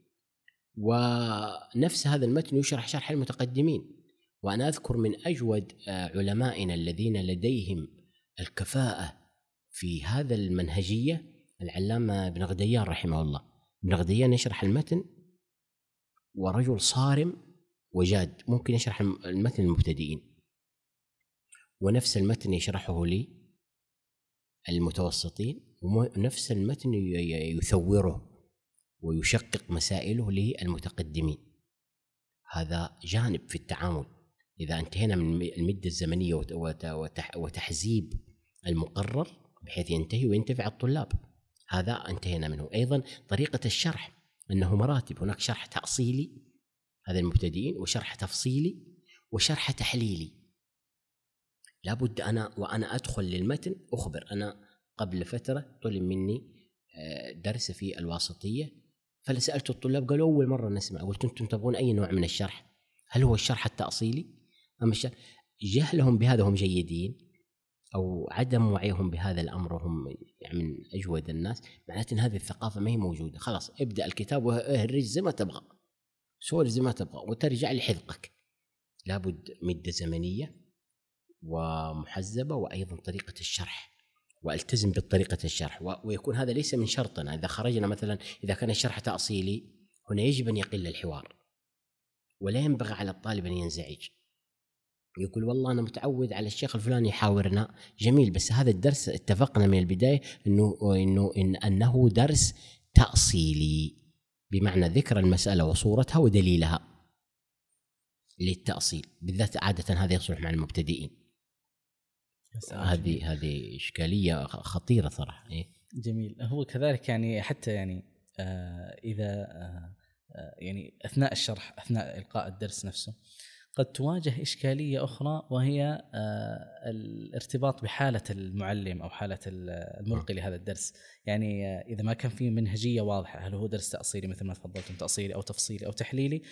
ونفس هذا المتن يشرح شرح المتقدمين. وأنا أذكر من أجود آه، علمائنا الذين لديهم الكفاءة في هذا المنهجية العلامة ابن غديان رحمه الله. ابن غديان يشرح المتن ورجل صارم وجاد ممكن يشرح المتن للمبتدئين ونفس المتن يشرحه لي المتوسطين ونفس المتن يثوره ويشقق مسائله للمتقدمين. هذا جانب في التعامل. إذا انتهينا من المدة الزمنية وتحزيب المقرر بحيث ينتهي وينتفع الطلاب. هذا انتهينا منه. أيضا طريقة الشرح أنه مراتب. هناك شرح تأصيلي هذا المبتدئين وشرح تفصيلي وشرح تحليلي. لابد أنا وأنا أدخل للمتن أخبر. أنا قبل فترة طلب مني آه، درس في الواسطية. فسالت الطلاب قالوا أول مرة نسمع. قلت أنتم تبغون أي نوع من الشرح؟ هل هو الشرح التأصيلي؟ أما جهلهم بهذا هم جيدين أو عدم وعيهم بهذا الأمر وهم يعني من أجود الناس. معناته أن هذه الثقافة ما هي موجودة. خلاص ابدأ الكتاب واهرج زي ما تبغى. سولف زي ما تبغى وترجع لحذقك. لابد مدة زمنية. ومحزبة وأيضا طريقة الشرح وألتزم بطريقه الشرح ويكون هذا ليس من شرطنا. إذا خرجنا مثلا إذا كان الشرح تأصيلي هنا يجب أن يقل الحوار ولا ينبغي على الطالب أن ينزعج. يقول والله أنا متعود على الشيخ الفلاني يحاورنا جميل بس هذا الدرس اتفقنا من البداية إنه إنه إن أنه درس تأصيلي بمعنى ذكر المسألة وصورتها ودليلها للتأصيل بالذات عادة هذا يصلح مع المبتدئين. هذه هذه إشكالية خطيرة صراحة إيه؟ جميل. هو كذلك يعني حتى يعني آه إذا آه, آه، يعني أثناء الشرح أثناء إلقاء الدرس نفسه قد تواجه إشكالية أخرى وهي آه، الارتباط بحالة المعلم أو حالة الملقي لهذا الدرس. يعني آه، إذا ما كان في منهجية واضحة هل هو درس تأصيلي مثل ما تفضلتم تأصيلي أو تفصيلي أو تحليلي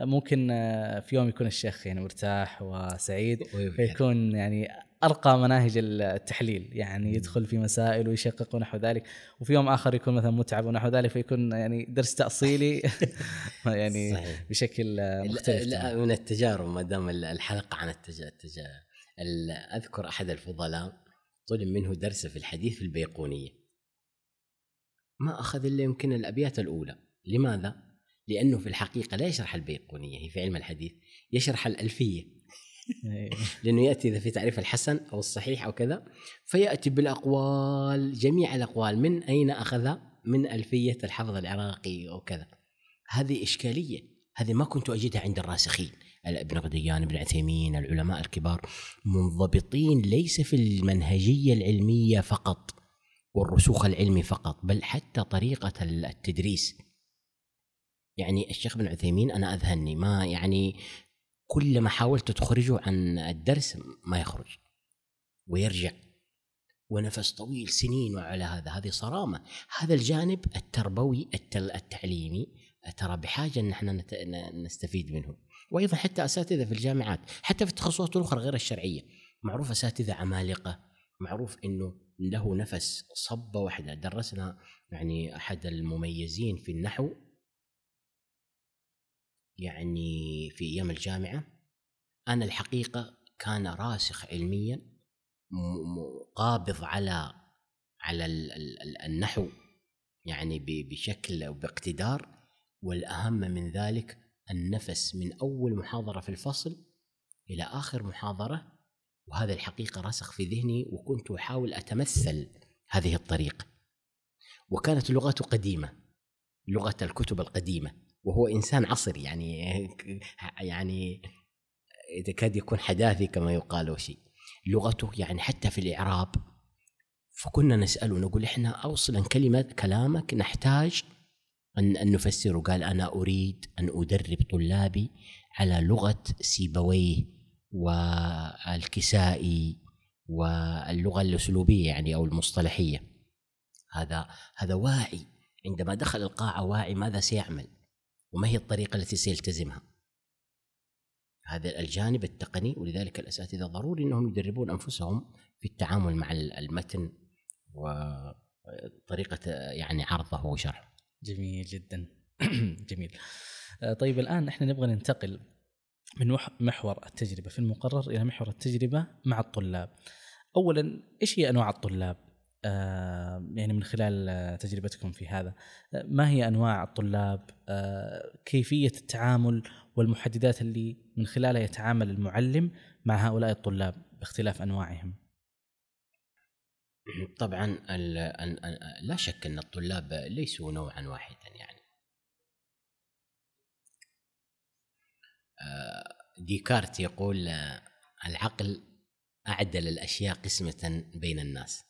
ممكن آه، في يوم يكون الشيخ يعني مرتاح وسعيد فيكون يعني ارقى مناهج التحليل يعني يدخل في مسائل ويشقق ونحو ذلك. وفي يوم آخر يكون مثلا متعب ونحو ذلك فيكون يعني درس تأصيلي يعني صحيح. بشكل مختلف لا من التجارب ما دام الحلقة عن التجارب أذكر أحد الفضلاء طلب منه درس في الحديث في البيقونية. ما أخذ إلا يمكن الأبيات الأولى. لماذا؟ لأنه في الحقيقة لا يشرح البيقونيه هي في علم الحديث يشرح الألفية. إيه. لأنه يأتي إذا في تعريف الحسن أو الصحيح أو كذا فيأتي بالأقوال جميع الأقوال من أين أخذ؟ من ألفية الحفظ العراقي أو كذا. هذه إشكالية. هذه ما كنت أجدها عند الراسخين. ابن غديان ابن عثيمين العلماء الكبار منضبطين ليس في المنهجية العلمية فقط والرسوخ العلمي فقط بل حتى طريقة التدريس. يعني الشيخ ابن عثيمين أنا اذهلني ما يعني كلما حاولت تخرجه عن الدرس ما يخرج ويرجع ونفس طويل سنين وعلى هذا هذه صرامة. هذا الجانب التربوي التعليمي ترى بحاجة أن إحنا نستفيد منه. وأيضا حتى أساتذة في الجامعات حتى في التخصصات الأخرى غير الشرعية. معروف أساتذة عمالقة معروف أنه له نفس صبة واحدة. درسنا يعني أحد المميزين في النحو يعني في أيام الجامعة أنا الحقيقة كان راسخ علميا قابض على على النحو يعني بشكل أو باقتدار. والأهم من ذلك النفس من أول محاضرة في الفصل إلى آخر محاضرة وهذا الحقيقة رسخ في ذهني وكنت أحاول أتمثل هذه الطريقة. وكانت لغته قديمة لغة الكتب القديمة. وهو إنسان عصري يعني يعني يكاد يكون حداثي كما يقال أو شيء. لغته يعني حتى في الإعراب فكنا نسأله نقول إحنا اوصلا كلمة كلامك نحتاج أن أن نفسره قال أنا أريد أن أدرب طلابي على لغة سيبويه والكسائي واللغة الأسلوبية يعني أو المصطلحية. هذا هذا واعي. عندما دخل القاعة واعي ماذا سيعمل؟ وما هي الطريقة التي سيلتزمها؟ هذا الجانب التقني ولذلك الأساتذة ضروري أنهم يدربون أنفسهم في التعامل مع المتن وطريقة يعني عرضه وشرحه. جميل جدا. جميل. آه، طيب الآن إحنا نبغى ننتقل من محور التجربة في المقرر إلى محور التجربة مع الطلاب. أولا إيش هي أنواع الطلاب؟ يعني من خلال تجربتكم في هذا. ما هي أنواع الطلاب؟ كيفية التعامل والمحددات اللي من خلالها يتعامل المعلم مع هؤلاء الطلاب باختلاف أنواعهم؟ طبعا لا شك أن الطلاب ليسوا نوعا واحدا يعني. ديكارت يقول العقل أعدل الأشياء قسمة بين الناس.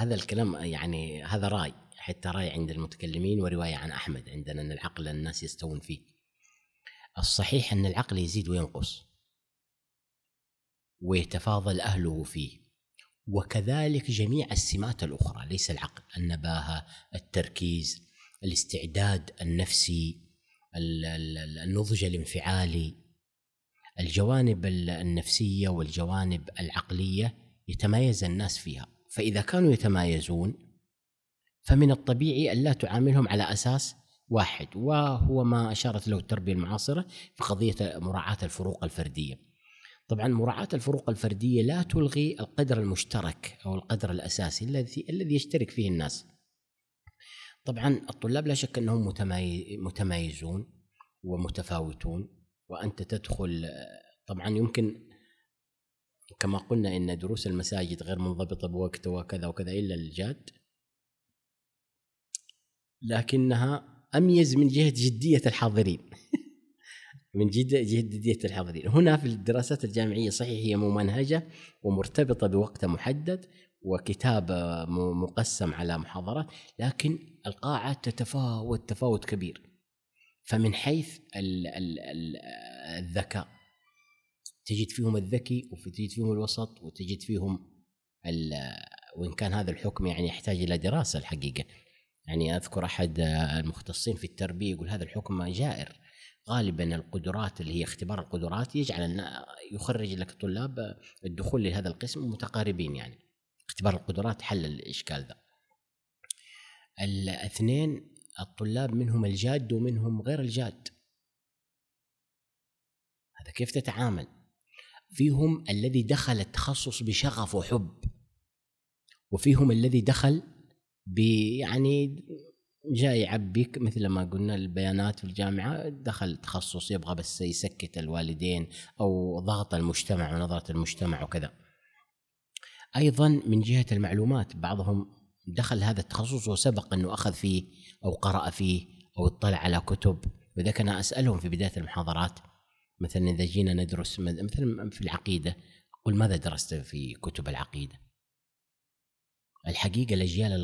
هذا الكلام يعني هذا رأي حتى رأي عند المتكلمين ورواية عن أحمد عندنا أن العقل الناس يستوون فيه. الصحيح أن العقل يزيد وينقص. ويتفاضل أهله فيه. وكذلك جميع السمات الأخرى ليس العقل النباهة التركيز الاستعداد النفسي النضج الانفعالي. الجوانب النفسية والجوانب العقلية يتميز الناس فيها. فإذا كانوا يتمايزون فمن الطبيعي ألا تعاملهم على أساس واحد وهو ما أشارت له التربية المعاصرة في قضية مراعاة الفروق الفردية. طبعا مراعاة الفروق الفردية لا تلغي القدر المشترك أو القدر الأساسي الذي الذي يشترك فيه الناس. طبعا الطلاب لا شك أنهم متميزون ومتفاوتون وأنت تدخل طبعا يمكن كما قلنا إن دروس المساجد غير منضبطة بوقت وكذا وكذا إلا الجاد لكنها أميز من جهة جدية الحاضرين. من جهه جدية الحاضرين. هنا في الدراسات الجامعية صحيح هي ممنهجه ومرتبطة بوقت محدد وكتاب مقسم على محاضرات لكن القاعة تتفاوت تفاوت كبير. فمن حيث الذكاء. تجد فيهم الذكي وتجد فيهم الوسط وتجد فيهم وإن كان هذا الحكم يعني يحتاج إلى دراسة الحقيقة. يعني أذكر أحد المختصين في التربية يقول هذا الحكم جائر. غالبا القدرات اللي هي اختبار القدرات يجعل يخرج لك الطلاب الدخول لهذا القسم متقاربين يعني. اختبار القدرات حل الإشكال ذا الاثنين الطلاب منهم الجاد ومنهم غير الجاد. هذا كيف تتعامل؟ فيهم الذي دخل التخصص بشغف وحب وفيهم الذي دخل يعني جاي يعبيك مثل ما قلنا البيانات في الجامعة دخل تخصص يبغى بس يسكت الوالدين أو ضغط المجتمع ونظرة المجتمع وكذا. أيضا من جهة المعلومات بعضهم دخل هذا التخصص وسبق أنه أخذ فيه أو قرأ فيه أو اطلع على كتب وإذا كان أسألهم في بداية المحاضرات مثلا إذا جينا ندرس مثلا في العقيدة أقول ماذا درست في كتب العقيدة؟ الحقيقة الأجيال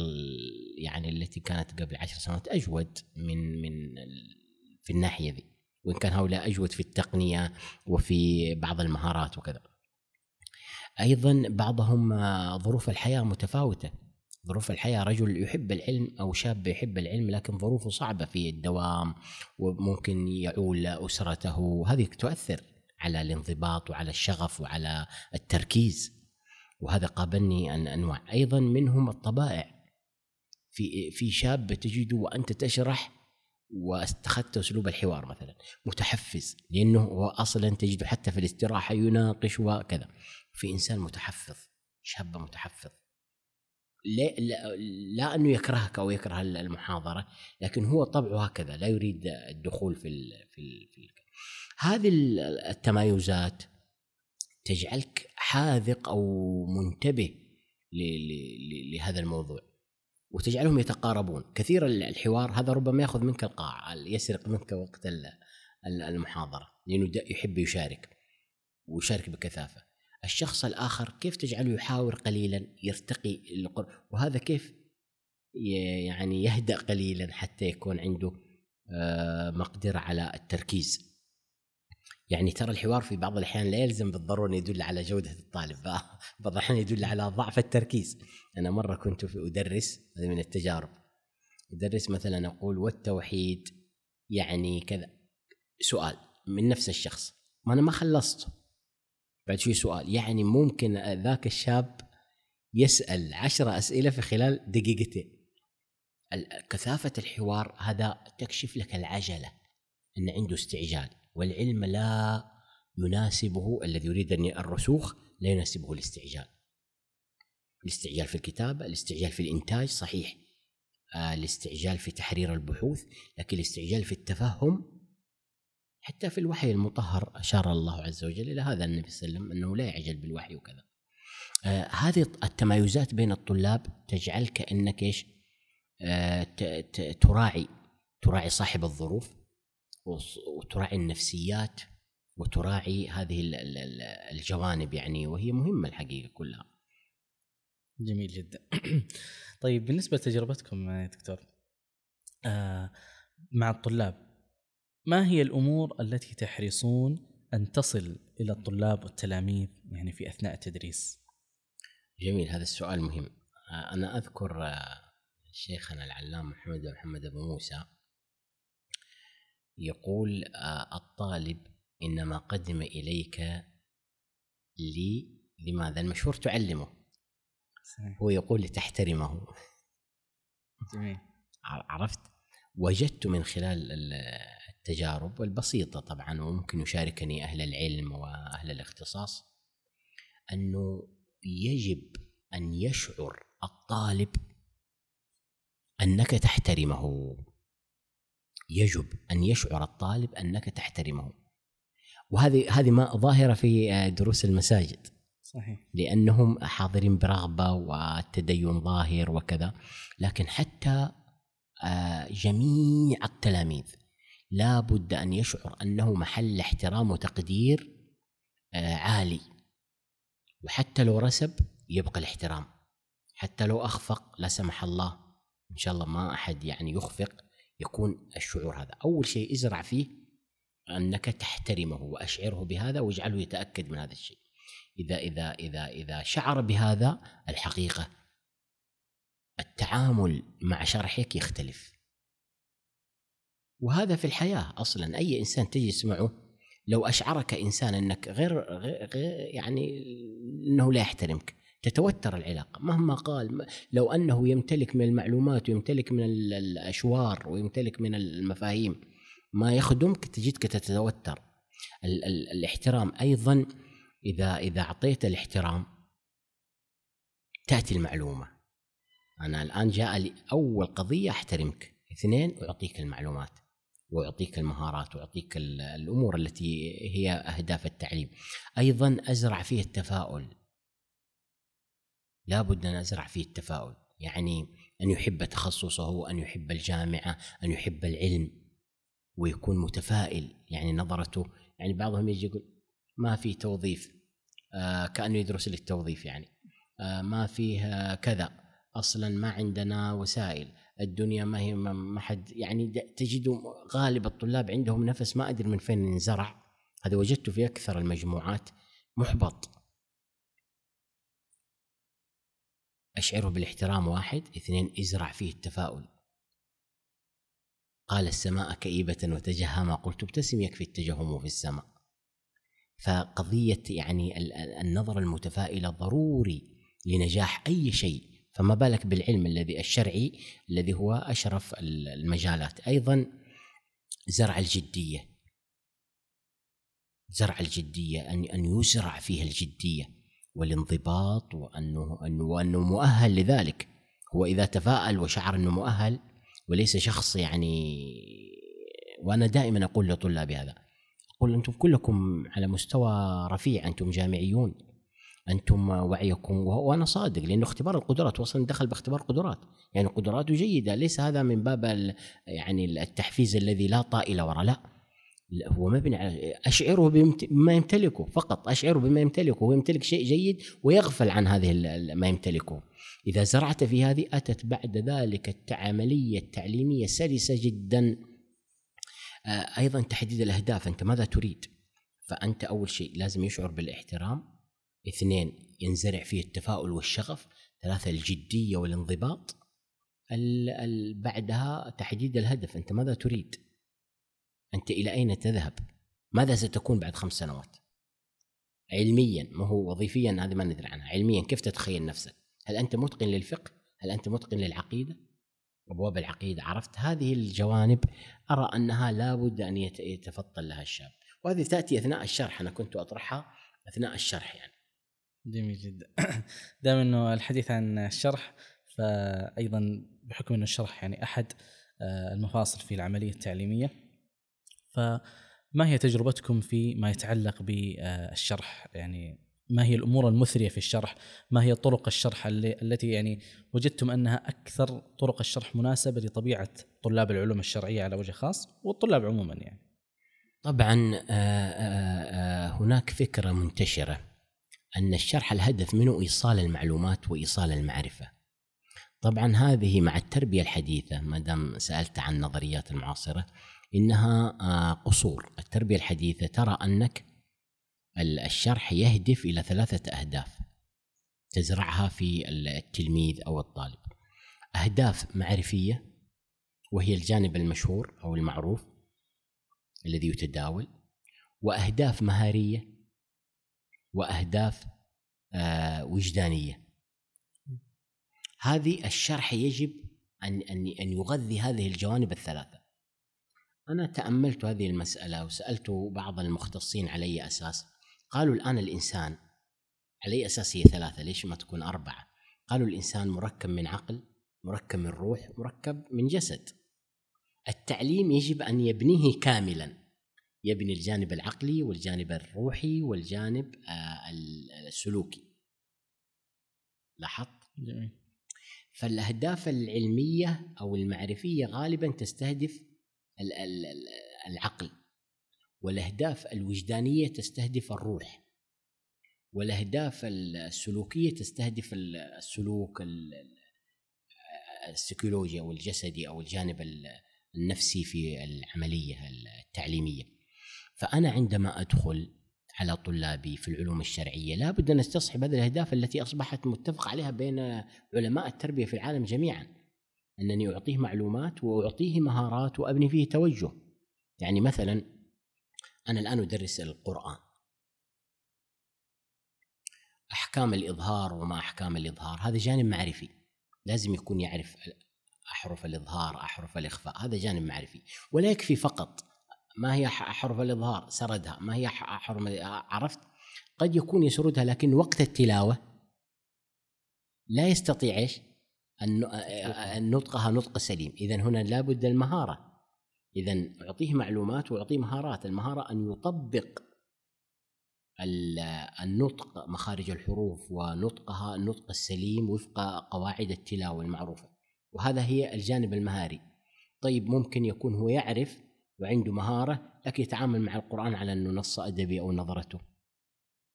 يعني التي كانت قبل عشر سنوات أجود من من في الناحية ذي. وإن كان هؤلاء أجود في التقنية وفي بعض المهارات وكذا. أيضا بعضهم ظروف الحياة متفاوتة. ظروف الحياة رجل يحب العلم أو شاب يحب العلم لكن ظروفه صعبة في الدوام وممكن يعول أسرته. هذه تؤثر على الانضباط وعلى الشغف وعلى التركيز. وهذا قابلني أن أنواع. أيضا منهم الطبائع. في في شاب تجده وأنت تشرح واستخدت أسلوب الحوار مثلا. متحفز لأنه هو أصلا تجده حتى في الاستراحة يناقش وكذا. في إنسان متحفظ شاب متحفظ. لا, لا, أنه يكرهك أو يكره المحاضرة لكن هو طبعه هكذا لا يريد الدخول في ال في, ال في ال هذه التمايزات تجعلك حاذق أو منتبه لهذا الموضوع وتجعلهم يتقاربون. كثير الحوار هذا ربما يأخذ منك القاع يسرق منك وقت المحاضرة لأنه يحب يشارك ويشارك بكثافة. الشخص الآخر كيف تجعله يحاور قليلا يرتقي وهذا كيف يعني يهدأ قليلا حتى يكون عنده آه، مقدرة على التركيز؟ يعني ترى الحوار في بعض الأحيان لا يلزم بالضرورة يدل على جودة الطالب بعض الأحيان يدل على ضعف التركيز. أنا مرة كنت في أدرس هذه من التجارب أدرس مثلا أقول والتوحيد يعني كذا سؤال من نفس الشخص ما أنا ما خلصت. بعد شوي سؤال. يعني ممكن ذاك الشاب يسأل عشرة أسئلة في خلال دقيقتين. كثافة الحوار هذا تكشف لك العجلة إن عنده استعجال والعلم لا يناسبه الذي يريد أن الرسوخ لا يناسبه الاستعجال. الاستعجال في الكتابة الاستعجال في الإنتاج صحيح. آه، الاستعجال في تحرير البحوث لكن الاستعجال في التفهم حتى في الوحي المطهر أشار الله عز وجل إلى هذا النبي صلى الله عليه وسلم أنه لا يعجل بالوحي وكذا آه هذه التمايزات بين الطلاب تجعلك أنك إيش آه تراعي تراعي صاحب الظروف وتراعي النفسيات وتراعي هذه الجوانب يعني وهي مهمة الحقيقة كلها. جميل جدا. طيب بالنسبة لتجربتكم يا دكتور آه مع الطلاب ما هي الأمور التي تحرصون أن تصل إلى الطلاب والتلاميذ يعني في أثناء التدريس؟ جميل هذا السؤال مهم. آه أنا أذكر آه شيخنا العلامه محمد بن محمد ابو موسى يقول آه، الطالب إنما قدم إليك لي لماذا المشهور تعلمه صحيح. هو يقول لتحترمه جميل عرفت وجدت من خلال التجارب البسيطة طبعا وممكن يشاركني أهل العلم وأهل الاختصاص أنه يجب أن يشعر الطالب أنك تحترمه. يجب أن يشعر الطالب أنك تحترمه. وهذه هذه ما ظاهرة في دروس المساجد. صحيح. لأنهم حاضرين برغبة والتدين ظاهر وكذا لكن حتى آه، جميع التلاميذ. لا بد أن يشعر أنه محل احترام وتقدير آه، عالي. وحتى لو رسب يبقى الاحترام. حتى لو أخفق لا سمح الله. إن شاء الله ما أحد يعني يخفق يكون الشعور هذا. أول شيء ازرع فيه أنك تحترمه وأشعره بهذا واجعله يتأكد من هذا الشيء. إذا إذا إذا إذا شعر بهذا الحقيقة التعامل مع شرحك يختلف. وهذا في الحياة أصلا. أي إنسان تجلس معه لو أشعرك إنسان أنك غير, غير يعني أنه لا يحترمك تتوتر العلاقة. مهما قال لو أنه يمتلك من المعلومات ويمتلك من الأشوار ويمتلك من المفاهيم ما يخدمك تجدك تتوتر. ال ال الاحترام أيضا إذا إذا أعطيت الاحترام تأتي المعلومة. أنا الآن جاء لي أول قضية أحترمك. اثنين أعطيك المعلومات وأعطيك المهارات وأعطيك الأمور التي هي أهداف التعليم. أيضا أزرع فيه التفاؤل. لابد أن أزرع فيه التفاؤل. يعني أن يحب تخصصه أن يحب الجامعة أن يحب العلم ويكون متفائل. يعني نظرته يعني بعضهم يجي يقول ما في توظيف. آه كأنه يدرس للتوظيف يعني. آه ما فيه كذا. أصلا ما عندنا وسائل. الدنيا ما هي ما حد يعني تجد غالب الطلاب عندهم نفس ما أدري من فين انزرع. هذا وجدته في أكثر المجموعات. محبط. أشعره بالاحترام واحد اثنين ازرع فيه التفاؤل. قال السماء كئيبة وتجهما قلت ابتسم يكفي التجهم في السماء. فقضية يعني النظرة المتفائلة ضروري لنجاح أي شيء. فما بالك بالعلم الذي الشرعي الذي هو أشرف المجالات. أيضا زرع الجدية. زرع الجدية أن أن يزرع فيها الجدية. والانضباط وانه انه وأنه مؤهل لذلك. هو إذا تفاءل وشعر أنه مؤهل وليس شخص يعني وأنا دائما أقول لطلابي هذا. أقول أنتم كلكم على مستوى رفيع أنتم جامعيون. أنتم وعيكم وأنا صادق لأنه اختبار القدرات وصل دخل باختبار قدرات يعني قدراته جيدة ليس هذا من باب يعني التحفيز الذي لا طائل وراء لا. هو مبني على أشعره بما يمتلكه فقط أشعره بما يمتلكه هو يمتلك شيء جيد ويغفل عن هذه ما يمتلكه. إذا زرعت في هذه أتت بعد ذلك العملية التعليمية سلسة جدا. آه، أيضا تحديد الأهداف أنت ماذا تريد؟ فأنت أول شيء لازم يشعر بالإحترام. اثنين ينزرع فيه التفاؤل والشغف ثلاثة الجدية والانضباط. بعدها تحديد الهدف أنت ماذا تريد؟ أنت إلى أين تذهب؟ ماذا ستكون بعد خمس سنوات؟ علميا ما هو وظيفيا؟ هذه ما ندري عنها. علميا كيف تتخيل نفسك؟ هل أنت متقن للفقه؟ هل أنت متقن للعقيدة؟ أبواب العقيدة عرفت؟ هذه الجوانب أرى أنها لابد أن يتفطن لها الشاب. وهذه تأتي أثناء الشرح أنا كنت أطرحها أثناء الشرح يعني. جميل جدا دام أنه الحديث عن الشرح فأيضا بحكم أنه الشرح يعني أحد آه، المفاصل في العملية التعليمية فما هي تجربتكم في ما يتعلق بالشرح يعني ما هي الأمور المثرية في الشرح؟ ما هي طرق الشرح التي يعني وجدتم أنها أكثر طرق الشرح مناسبة لطبيعة طلاب العلوم الشرعية على وجه خاص والطلاب عموما يعني. طبعا آه، آه، هناك فكرة منتشرة أن الشرح الهدف منه إيصال المعلومات وإيصال المعرفة. طبعا هذه مع التربية الحديثة ما دام سألت عن النظريات المعاصرة إنها آه، قصور التربية الحديثة ترى أنك الشرح يهدف إلى ثلاثة أهداف تزرعها في التلميذ أو الطالب أهداف معرفية وهي الجانب المشهور أو المعروف الذي يتداول وأهداف مهارية وأهداف آه، وجدانية. هذه الشرح يجب أن أن أن يغذي هذه الجوانب الثلاثة. أنا تأملت هذه المسألة وسألت بعض المختصين على أي أساس. قالوا الآن الإنسان على أي أساس هي ثلاثة؟ ليش ما تكون أربعة؟ قالوا الإنسان مركب من عقل مركب من روح مركب من جسد. التعليم يجب أن يبنيه كاملا. يبني الجانب العقلي والجانب الروحي والجانب آه، السلوكي. لاحظت؟ جميل. فالأهداف العلمية أو المعرفية غالبا تستهدف العقل والأهداف الوجدانية تستهدف الروح والأهداف السلوكية تستهدف السلوك السيكولوجي أو الجسدي أو الجانب النفسي في العملية التعليمية. فأنا عندما أدخل على طلابي في العلوم الشرعية لابد أن أستصحب هذه الأهداف التي أصبحت متفق عليها بين علماء التربية في العالم جميعا. أنني أعطيه معلومات وأعطيه مهارات وأبني فيه توجه. يعني مثلا أنا الآن أدرس القرآن. أحكام الإظهار وما أحكام الإظهار هذا جانب معرفي. لازم يكون يعرف أحرف الإظهار أحرف الإخفاء هذا جانب معرفي. ولا يكفي فقط ما هي احرف الإظهار؟ سردها. ما هي احرف عرفت؟ قد يكون يسردها لكن وقت التلاوة لا يستطيع إيش؟ أن نطقها نطق سليم. اذا هنا لابد المهارة. اذا أعطيه معلومات وأعطيه مهارات. المهارة أن يطبق النطق مخارج الحروف ونطقها النطق السليم وفق قواعد التلاوة المعروفة. وهذا هي الجانب المهاري. طيب ممكن يكون هو يعرف وعنده مهارة لكن يتعامل مع القرآن على أنه نص أدبي أو نظرته.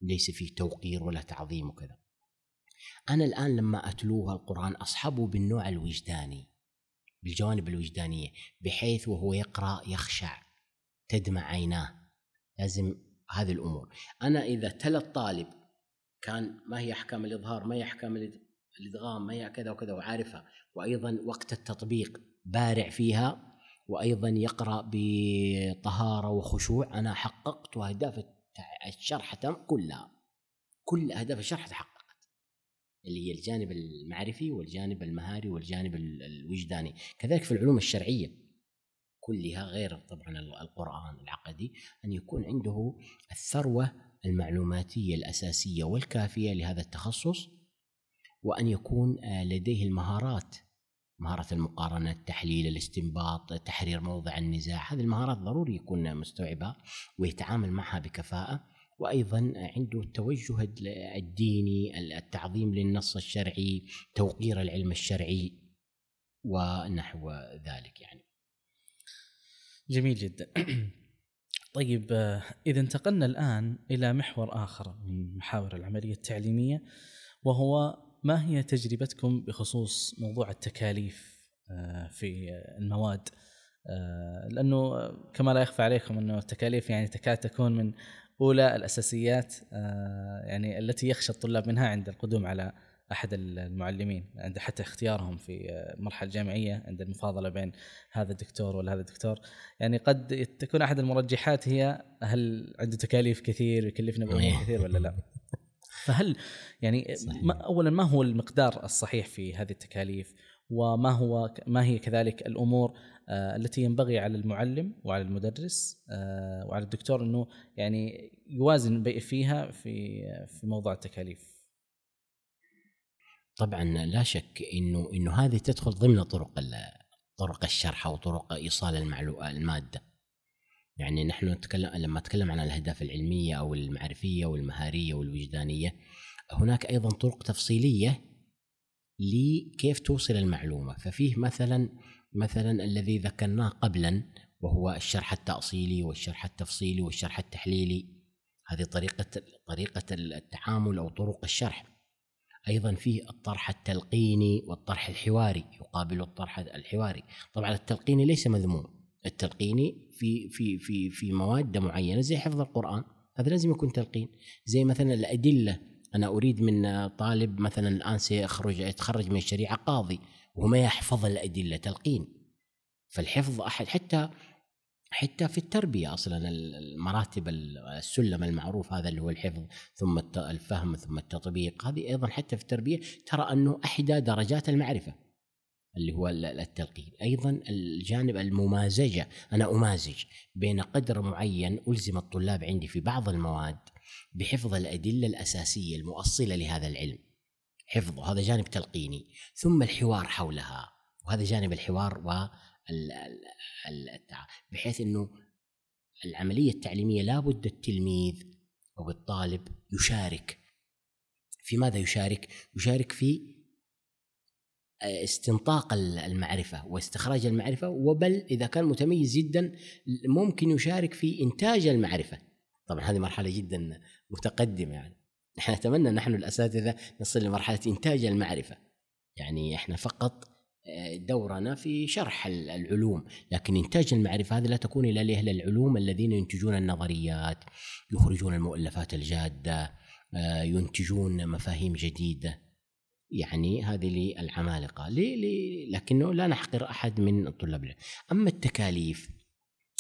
ليس فيه توقير ولا تعظيم وكذا. أنا الآن لما أتلوه القرآن أصحبه بالنوع الوجداني بالجوانب الوجدانية بحيث وهو يقرأ يخشع تدمع عيناه. لازم هذه الأمور. أنا إذا تلا الطالب كان ما هي أحكام الإظهار ما هي أحكام الإدغام ما هي كذا وكذا وعارفها وأيضا وقت التطبيق بارع فيها وأيضا يقرأ بطهارة وخشوع. أنا حققت أهداف الشرح كلها كل أهداف الشرح تحققت اللي هي الجانب المعرفي والجانب المهاري والجانب الوجداني. كذلك في العلوم الشرعية كلها غير طبعا القرآن العقدي أن يكون عنده الثروة المعلوماتية الأساسية والكافية لهذا التخصص وأن يكون آه، لديه المهارات مهارة المقارنة التحليل الاستنباط تحرير موضع النزاع هذه المهارات ضروري يكون مستوعبها ويتعامل معها بكفاءة. وأيضا عنده التوجه الديني التعظيم للنص الشرعي توقير العلم الشرعي ونحو ذلك يعني. جميل جدا. طيب إذا انتقلنا الآن إلى محور آخر من محاور العملية التعليمية وهو ما هي تجربتكم بخصوص موضوع التكاليف آه، في المواد؟ آه، لأنه كما لا يخفى عليكم أنه التكاليف يعني تكاد تكون من أولى الأساسيات يعني التي يخشى الطلاب منها عند القدوم على أحد المعلمين عند حتى اختيارهم في المرحله الجامعيه عند المفاضلة بين هذا الدكتور ولا هذا الدكتور. يعني قد تكون أحد المرجحات هي هل عنده تكاليف كثير يكلفنا بامور كثير ولا لا؟ فهل يعني ما اولا ما هو المقدار الصحيح في هذه التكاليف؟ وما هو ما هي كذلك الأمور آه، التي ينبغي على المعلم وعلى المدرس آه، وعلى الدكتور إنه يعني يوازن فيها في في موضوع التكاليف؟ طبعا لا شك إنه إنه هذه تدخل ضمن طرق طرق الشرح أو طرق إيصال المادة. يعني نحن نتكلم لما نتكلم عن الأهداف العلمية أو المعرفية والمهارية والوجدانية هناك أيضا طرق تفصيلية لكيف توصل المعلومة. ففيه مثلا مثلا الذي ذكرناه قبلا وهو الشرح التأصيلي والشرح التفصيلي والشرح التحليلي. هذه طريقه طريقة التعامل أو طرق الشرح. أيضا فيه الطرح التلقيني والطرح الحواري يقابل الطرح الحواري. طبعا التلقيني ليس مذموم. التلقيني في في في في مواد معينة زي حفظ القرآن. هذا لازم يكون تلقين. زي مثلا الأدلة أنا أريد من طالب مثلا الآن سيخرج يتخرج من الشريعة قاضي وهو ما يحفظ الأدلة تلقين. فالحفظ أحد حتى حتى في التربية أصلا المراتب السلم المعروف هذا اللي هو الحفظ ثم الفهم ثم التطبيق. هذه أيضا حتى في التربية ترى أنه أحدى درجات المعرفة. اللي هو التلقين. أيضا الجانب الممازجة أنا أمازج بين قدر معين ألزم الطلاب عندي في بعض المواد بحفظ الأدلة الأساسية المؤصلة لهذا العلم. حفظه هذا جانب تلقيني. ثم الحوار حولها وهذا جانب الحوار و بحيث إنه العملية التعليمية لابد التلميذ أو الطالب يشارك. في ماذا يشارك؟ يشارك في استنطاق المعرفة واستخراج المعرفة وبل إذا كان متميز جدا ممكن يشارك في إنتاج المعرفة. طبعا هذه مرحلة جدا متقدمة يعني. نحن نتمنى نحن الأساتذة نصل لمرحلة إنتاج المعرفة. يعني إحنا فقط آه، دورنا في شرح العلوم لكن إنتاج المعرفة هذه لا تكون إلا لأهل العلوم الذين ينتجون النظريات يخرجون المؤلفات الجادة آه، ينتجون مفاهيم جديدة يعني هذه للعمالقة. لكنه لا نحقر أحد من الطلاب أما التكاليف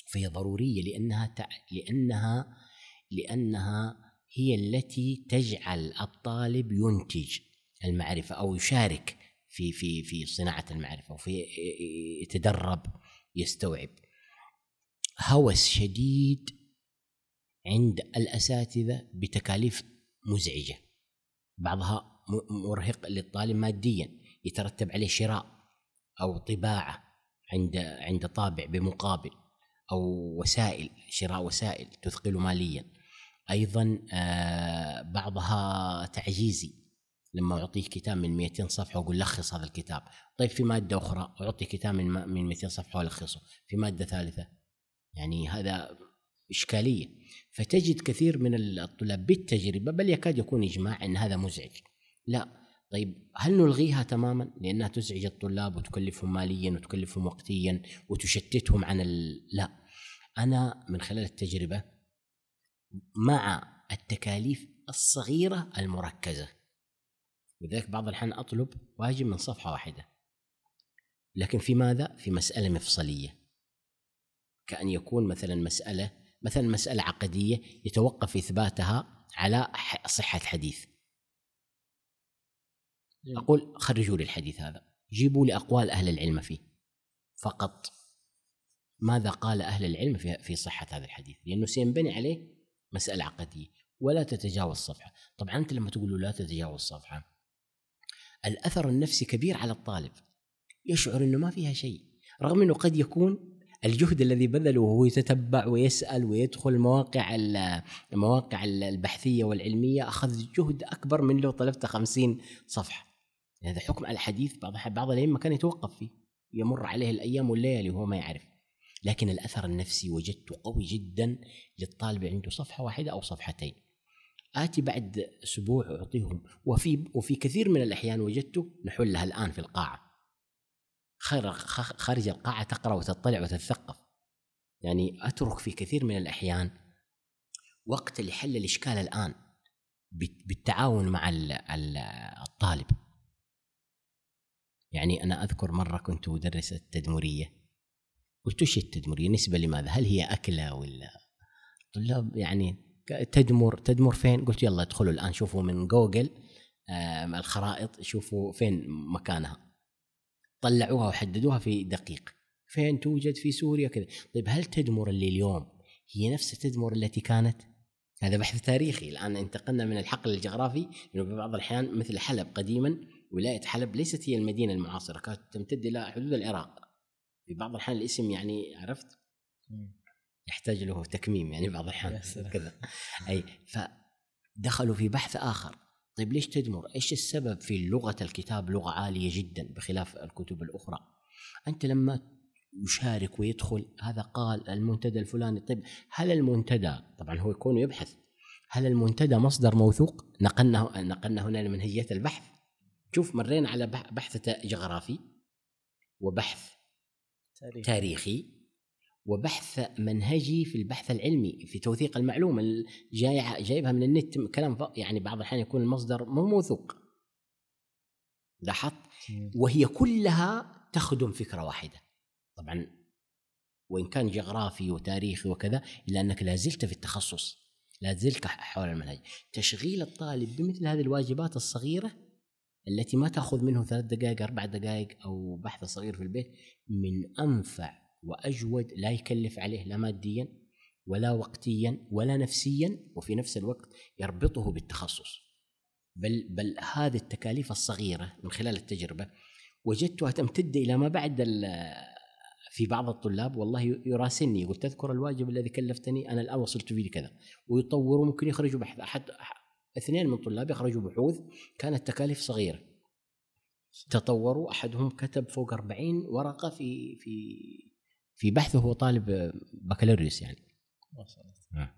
فهي ضرورية لأنها. لأنها لأنها هي التي تجعل الطالب ينتج المعرفة أو يشارك في في في صناعة المعرفة وفي يتدرب يستوعب. هوس شديد عند الأساتذة بتكاليف مزعجة. بعضها مرهق للطالب ماديا يترتب عليه شراء أو طباعة عند عند طابع بمقابل أو وسائل شراء وسائل تثقل ماليا. أيضا آه، بعضها تعجيزي. لما اعطيه كتاب من 200 صفحة وأقول لخص هذا الكتاب. طيب في مادة أخرى؟ أعطي كتاب من من 200 صفحة وألخصه. في مادة ثالثة؟ يعني هذا إشكالية. فتجد كثير من الطلاب بالتجربة بل يكاد يكون إجماع إن هذا مزعج. لا. طيب هل نلغيها تماما؟ لأنها تزعج الطلاب وتكلفهم ماليا وتكلفهم وقتيا وتشتتهم عن ال... لا. أنا من خلال التجربة مع التكاليف الصغيرة المركزة. لذلك بعض الأحيان أطلب واجب من صفحة واحدة. لكن في ماذا؟ في مسألة مفصلية. كأن يكون مثلا مسألة مثلا مسألة عقدية يتوقف إثباتها على صحة حديث. أقول خرجوا لي الحديث هذا. جيبوا لي أقوال أهل العلم فيه. فقط ماذا قال أهل العلم في صحة هذا الحديث؟ لأنه سينبني عليه مسألة عقدية ولا تتجاوز صفحة. طبعا أنت لما تقول له لا تتجاوز صفحة الأثر النفسي كبير على الطالب. يشعر إنه ما فيها شيء. رغم إنه قد يكون الجهد الذي بذله وهو يتتبع ويسأل ويدخل مواقع المواقع البحثية والعلمية أخذ جهد أكبر من لو طلبت خمسين صفحة. هذا حكم على الحديث بعض بعض الأئمة كان يتوقف فيه يمر عليه الأيام والليالي وهو ما يعرف. لكن الأثر النفسي وجدته قوي جدا للطالب عنده صفحة واحدة أو صفحتين. آتي بعد أسبوع أعطيهم وفي وفي كثير من الأحيان وجدته نحلها الآن في القاعة. خارج القاعة تقرأ وتطلع وتتثقف. يعني أترك في كثير من الأحيان وقت لحل الإشكال الآن بالتعاون مع الطالب. يعني أنا أذكر مرة كنت أدرس التدمرية قلت وش التدمرية؟ نسبة لماذا؟ هل هي أكلة ولا طلاب؟ يعني تدمر تدمر فين؟ قلت يلا ادخلوا الآن شوفوا من جوجل الخرائط شوفوا فين مكانها. طلعوها وحددوها في دقيق. فين توجد؟ في سوريا كذا. طيب هل تدمر اللي اليوم هي نفس تدمر التي كانت؟ هذا بحث تاريخي. الآن انتقلنا من الحقل الجغرافي انه في بعض الأحيان مثل حلب قديما. ولاية حلب ليست هي المدينة المعاصرة كانت تمتد إلى حدود العراق. في بعض الأحيان الاسم يعني عرفت؟ يحتاج له تكميم يعني بعض الأحيان. كذا. أي فدخلوا في بحث آخر. طيب ليش تدمر؟ إيش السبب في لغة الكتاب لغة عالية جدا بخلاف الكتب الأخرى؟ أنت لما يشارك ويدخل هذا قال المنتدى الفلاني. طيب هل المنتدى طبعا هو يكون يبحث هل المنتدى مصدر موثوق؟ نقلنا نقلنا هنا لمنهجية البحث. شوف مرينا على بحث جغرافي وبحث تاريخي, تاريخي وبحث منهجي في البحث العلمي في توثيق المعلومة جاي جايبها من النت كلام يعني بعض الأحيان يكون المصدر مو موثوق لاحظت؟ وهي كلها تخدم فكرة واحدة. طبعا وإن كان جغرافي وتاريخي وكذا إلا أنك لا زلت في التخصص لا زلت حول المنهج. تشغيل الطالب بمثل هذه الواجبات الصغيرة التي ما تأخذ منه ثلاث دقائق أربع دقائق أو بحث صغير في البيت من أنفع وأجود لا يكلف عليه لا ماديا ولا وقتيا ولا نفسيا وفي نفس الوقت يربطه بالتخصص. بل بل هذه التكاليف الصغيرة من خلال التجربة وجدتها تمتد إلى ما بعد في بعض الطلاب والله يراسلني يقول تذكر الواجب الذي كلفتني أنا الآن وصلت فيه كذا ويطوروا ممكن يخرجوا بحث اثنين من طلاب يخرجوا بحوث كانت تكاليف صغيرة. تطوروا أحدهم كتب فوق 40 ورقة في في في بحثه هو طالب بكالوريوس يعني. ما شاء الله. آه.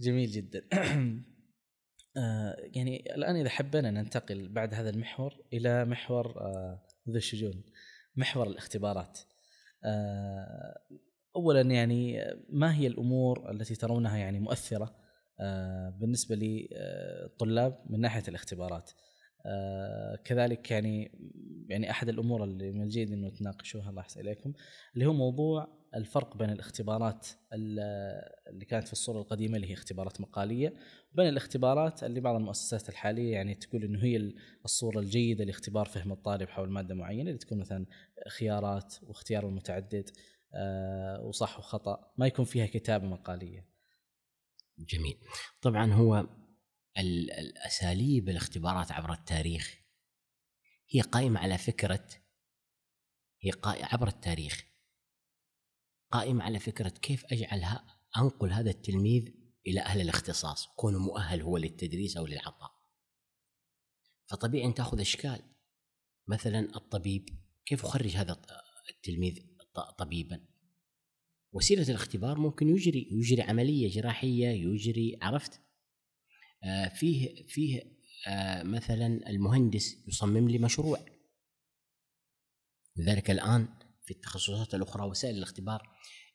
جميل جدا. آه يعني الآن إذا حبينا ننتقل بعد هذا المحور إلى محور آه ذو الشجون محور الاختبارات. آه اولا يعني ما هي الأمور التي ترونها يعني مؤثرة؟ بالنسبة للطلاب من ناحية الاختبارات آه كذلك يعني يعني أحد الأمور اللي من الجيد إنه تناقشوها الله يحسن إليكم اللي هو موضوع الفرق بين الاختبارات اللي كانت في الصورة القديمة اللي هي اختبارات مقالية وبين الاختبارات اللي بعض المؤسسات الحالية يعني تقول إنه هي الصورة الجيدة لاختبار فهم الطالب حول مادة معينة اللي تكون مثلا خيارات واختيار المتعدد آه، وصح وخطأ ما يكون فيها كتابة مقالية. جميل. طبعا هو الأساليب الاختبارات عبر التاريخ هي قائمة على فكرة هي عبر التاريخ قائمة على فكرة كيف أجعلها أنقل هذا التلميذ إلى أهل الاختصاص كونه مؤهل هو للتدريس أو للعطاء. فطبيعي أن تأخذ إشكال. مثلا الطبيب كيف أخرج هذا التلميذ طبيبا؟ وسيلة الاختبار ممكن يجري يجري عملية جراحية يجري عرفت؟ آه فيه فيه آه مثلا المهندس يصمم لي مشروع. لذلك الآن في التخصصات الأخرى وسائل الاختبار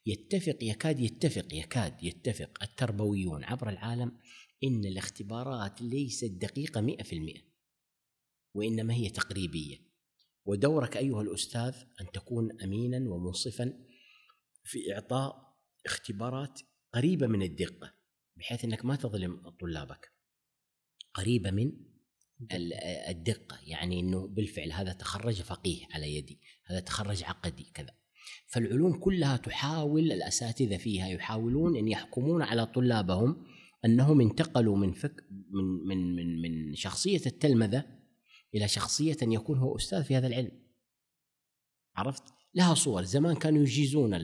يتفق يكاد يتفق يكاد يتفق التربويون عبر العالم إن الاختبارات ليست في المئة وإنما هي تقريبية. ودورك أيها الأستاذ أن تكون أمينا ومنصفا في إعطاء اختبارات قريبة من الدقة بحيث أنك ما تظلم طلابك قريبة من الدقة يعني أنه بالفعل هذا تخرج فقيه على يدي هذا تخرج عقدي كذا فالعلوم كلها تحاول الأساتذة فيها يحاولون أن يحكمون على طلابهم أنهم انتقلوا من فك من من من من شخصية التلمذة إلى شخصية أن يكون هو أستاذ في هذا العلم. عرفت؟ لها صور. زمان كانوا يجيزون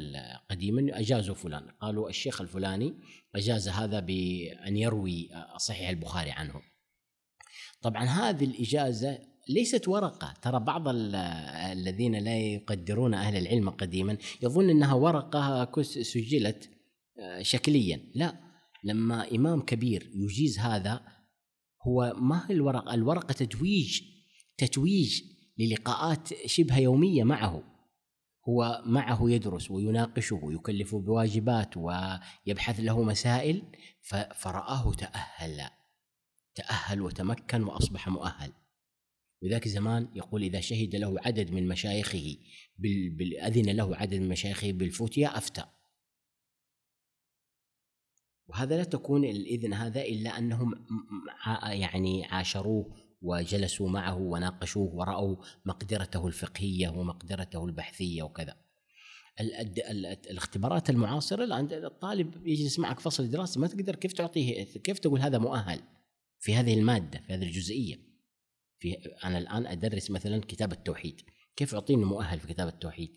قديما أجازوا فلان. قالوا الشيخ الفلاني أجاز هذا بأن يروي صحيح البخاري عنه. طبعا هذه الإجازة ليست ورقة. ترى بعض الذين لا يقدرون أهل العلم قديما يظن أنها ورقة سجلت آه، شكليا. لا لما إمام كبير يجيز هذا هو ما هي الورقة؟ الورقة تتويج تتويج للقاءات شبه يومية معه. هو معه يدرس ويناقشه ويكلفه بواجبات ويبحث له مسائل فرآه تأهل تأهل وتمكن وأصبح مؤهل. وذاك زمان يقول إذا شهد له عدد من مشايخه أذن له عدد من مشايخه بالفتيا أفتى. وهذا لا تكون الإذن هذا إلا أنهم يعني عاشروه وجلسوا معه وناقشوه ورأوا مقدرته الفقهية ومقدرته البحثية وكذا. الاختبارات المعاصرة الآن الطالب يجلس معك فصل دراسي ما تقدر كيف تعطيه كيف تقول هذا مؤهل في هذه المادة في هذه الجزئية؟ في أنا الآن أدرس مثلا كتاب التوحيد كيف أعطيني مؤهل في كتاب التوحيد؟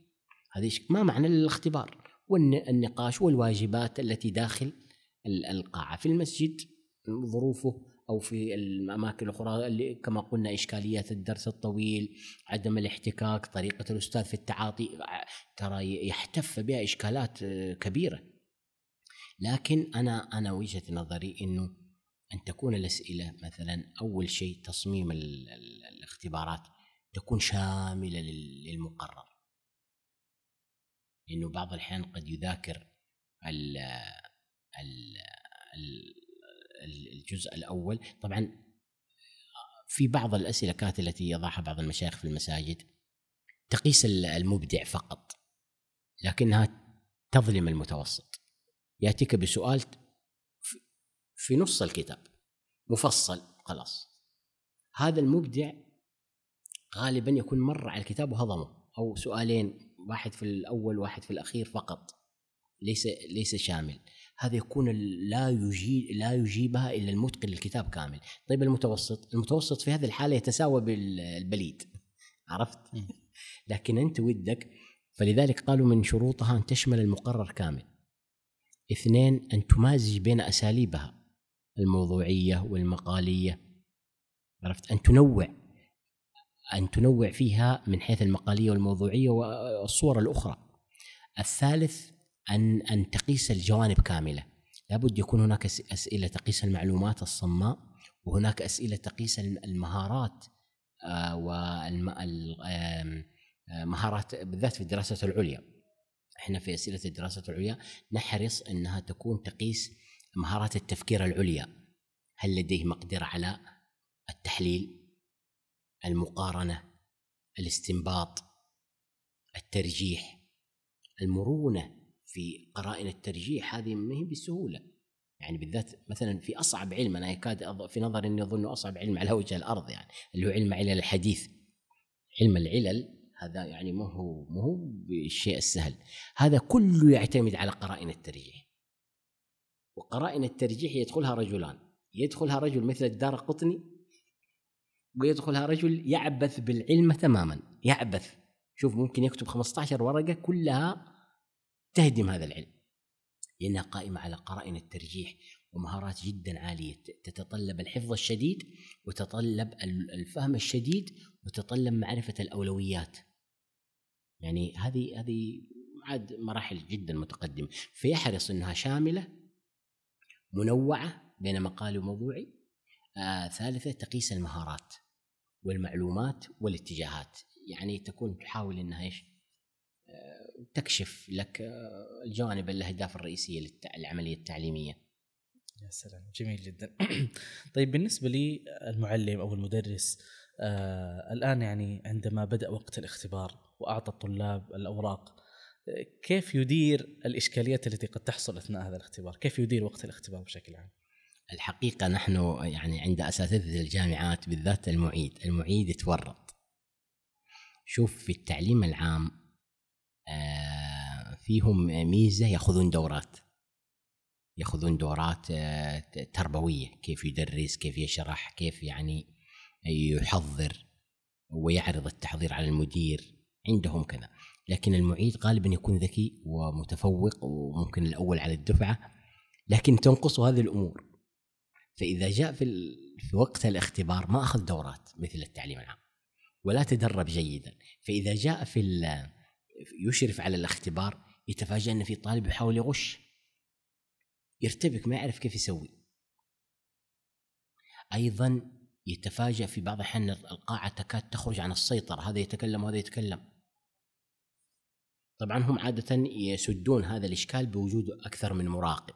هذه ما معنى الاختبار والنقاش والواجبات التي داخل القاعة في المسجد ظروفه أو في الأماكن الأخرى اللي كما قلنا إشكاليات الدرس الطويل عدم الاحتكاك طريقة الأستاذ في التعاطي ترى يحتف بها إشكالات كبيرة. لكن أنا أنا وجهة نظري إنه أن تكون الأسئلة مثلا أول شيء تصميم الاختبارات تكون شاملة للمقرر. لأنه بعض الأحيان قد يذاكر الجزء الأول. طبعا في بعض الأسئلة كانت التي يضعها بعض المشايخ في المساجد تقيس المبدع فقط لكنها تظلم المتوسط. يأتيك بسؤال في نص الكتاب مفصل خلاص. هذا المبدع غالبا يكون مر على الكتاب وهضمه أو سؤالين واحد في الأول واحد في الأخير فقط ليس ليس شامل. هذا يكون لا يجيب لا يجيبها إلا المتقن للكتاب كامل. طيب المتوسط؟ المتوسط في هذه الحالة يتساوى بالبليد. عرفت؟ لكن أنت ودك فلذلك قالوا من شروطها أن تشمل المقرر كامل. اثنين أن تمازج بين أساليبها الموضوعية والمقالية. عرفت؟ أن تنوع أن تنوع فيها من حيث المقالية والموضوعية والصور الأخرى. الثالث أن أن تقيس الجوانب كاملة. لابد يكون هناك أسئلة تقيس المعلومات الصماء وهناك أسئلة تقيس المهارات آه، والمهارات آه، بالذات في الدراسات العليا. إحنا في أسئلة الدراسات العليا نحرص إنها تكون تقيس مهارات التفكير العليا. هل لديه مقدرة على التحليل المقارنة الاستنباط الترجيح المرونة؟ في قرائن الترجيح هذه ما هي بسهولة. يعني بالذات مثلا في أصعب علم أنا يكاد في نظري أني أظن أصعب علم على وجه الأرض يعني اللي هو علم علل الحديث. علم العلل هذا يعني ما هو ما هو بالشيء السهل. هذا كله يعتمد على قرائن الترجيح. وقرائن الترجيح يدخلها رجلان. يدخلها رجل مثل الدار قطني ويدخلها رجل يعبث بالعلم تماما. يعبث. شوف ممكن يكتب 15 ورقة كلها تهدم هذا العلم. لأنها قائمة على قرائن الترجيح ومهارات جدا عالية. تتطلب الحفظ الشديد وتتطلب الفهم الشديد وتتطلب معرفة الأولويات. يعني هذه هذه عاد مراحل جدا متقدمة. فيحرص أنها شاملة منوعة بين مقالي وموضوعي. آه ثالثة تقيس المهارات والمعلومات والاتجاهات. يعني تكون تحاول إنها إيش؟ آه تكشف لك آه الجوانب الأهداف الرئيسية للعمليه التعليمية. يا سلام جميل جدا. طيب بالنسبة لي المعلم أو المدرس آه الآن يعني عندما بدأ وقت الاختبار وأعطى الطلاب الأوراق كيف يدير الإشكاليات التي قد تحصل أثناء هذا الاختبار؟ كيف يدير وقت الاختبار بشكل عام؟ الحقيقة نحن يعني عند أساتذة الجامعات بالذات المعيد، المعيد يتورط. شوف في التعليم العام آه، فيهم ميزة يأخذون دورات. يأخذون دورات آه، تربوية، كيف يدرس، كيف يشرح، كيف يعني يحضر ويعرض التحضير على المدير. عندهم كذا. لكن المعيد غالبا يكون ذكي ومتفوق وممكن الأول على الدفعة لكن تنقصه هذه الأمور. فإذا جاء في, في وقت الاختبار ما أخذ دورات مثل التعليم العام ولا تدرب جيدا. فإذا جاء في يشرف على الاختبار يتفاجأ إن في طالب يحاول يغش. يرتبك ما يعرف كيف يسوي. أيضا يتفاجأ في بعض الأحيان القاعة تكاد تخرج عن السيطرة هذا يتكلم وهذا يتكلم. طبعا هم عادة يسدون هذا الإشكال بوجود أكثر من مراقب.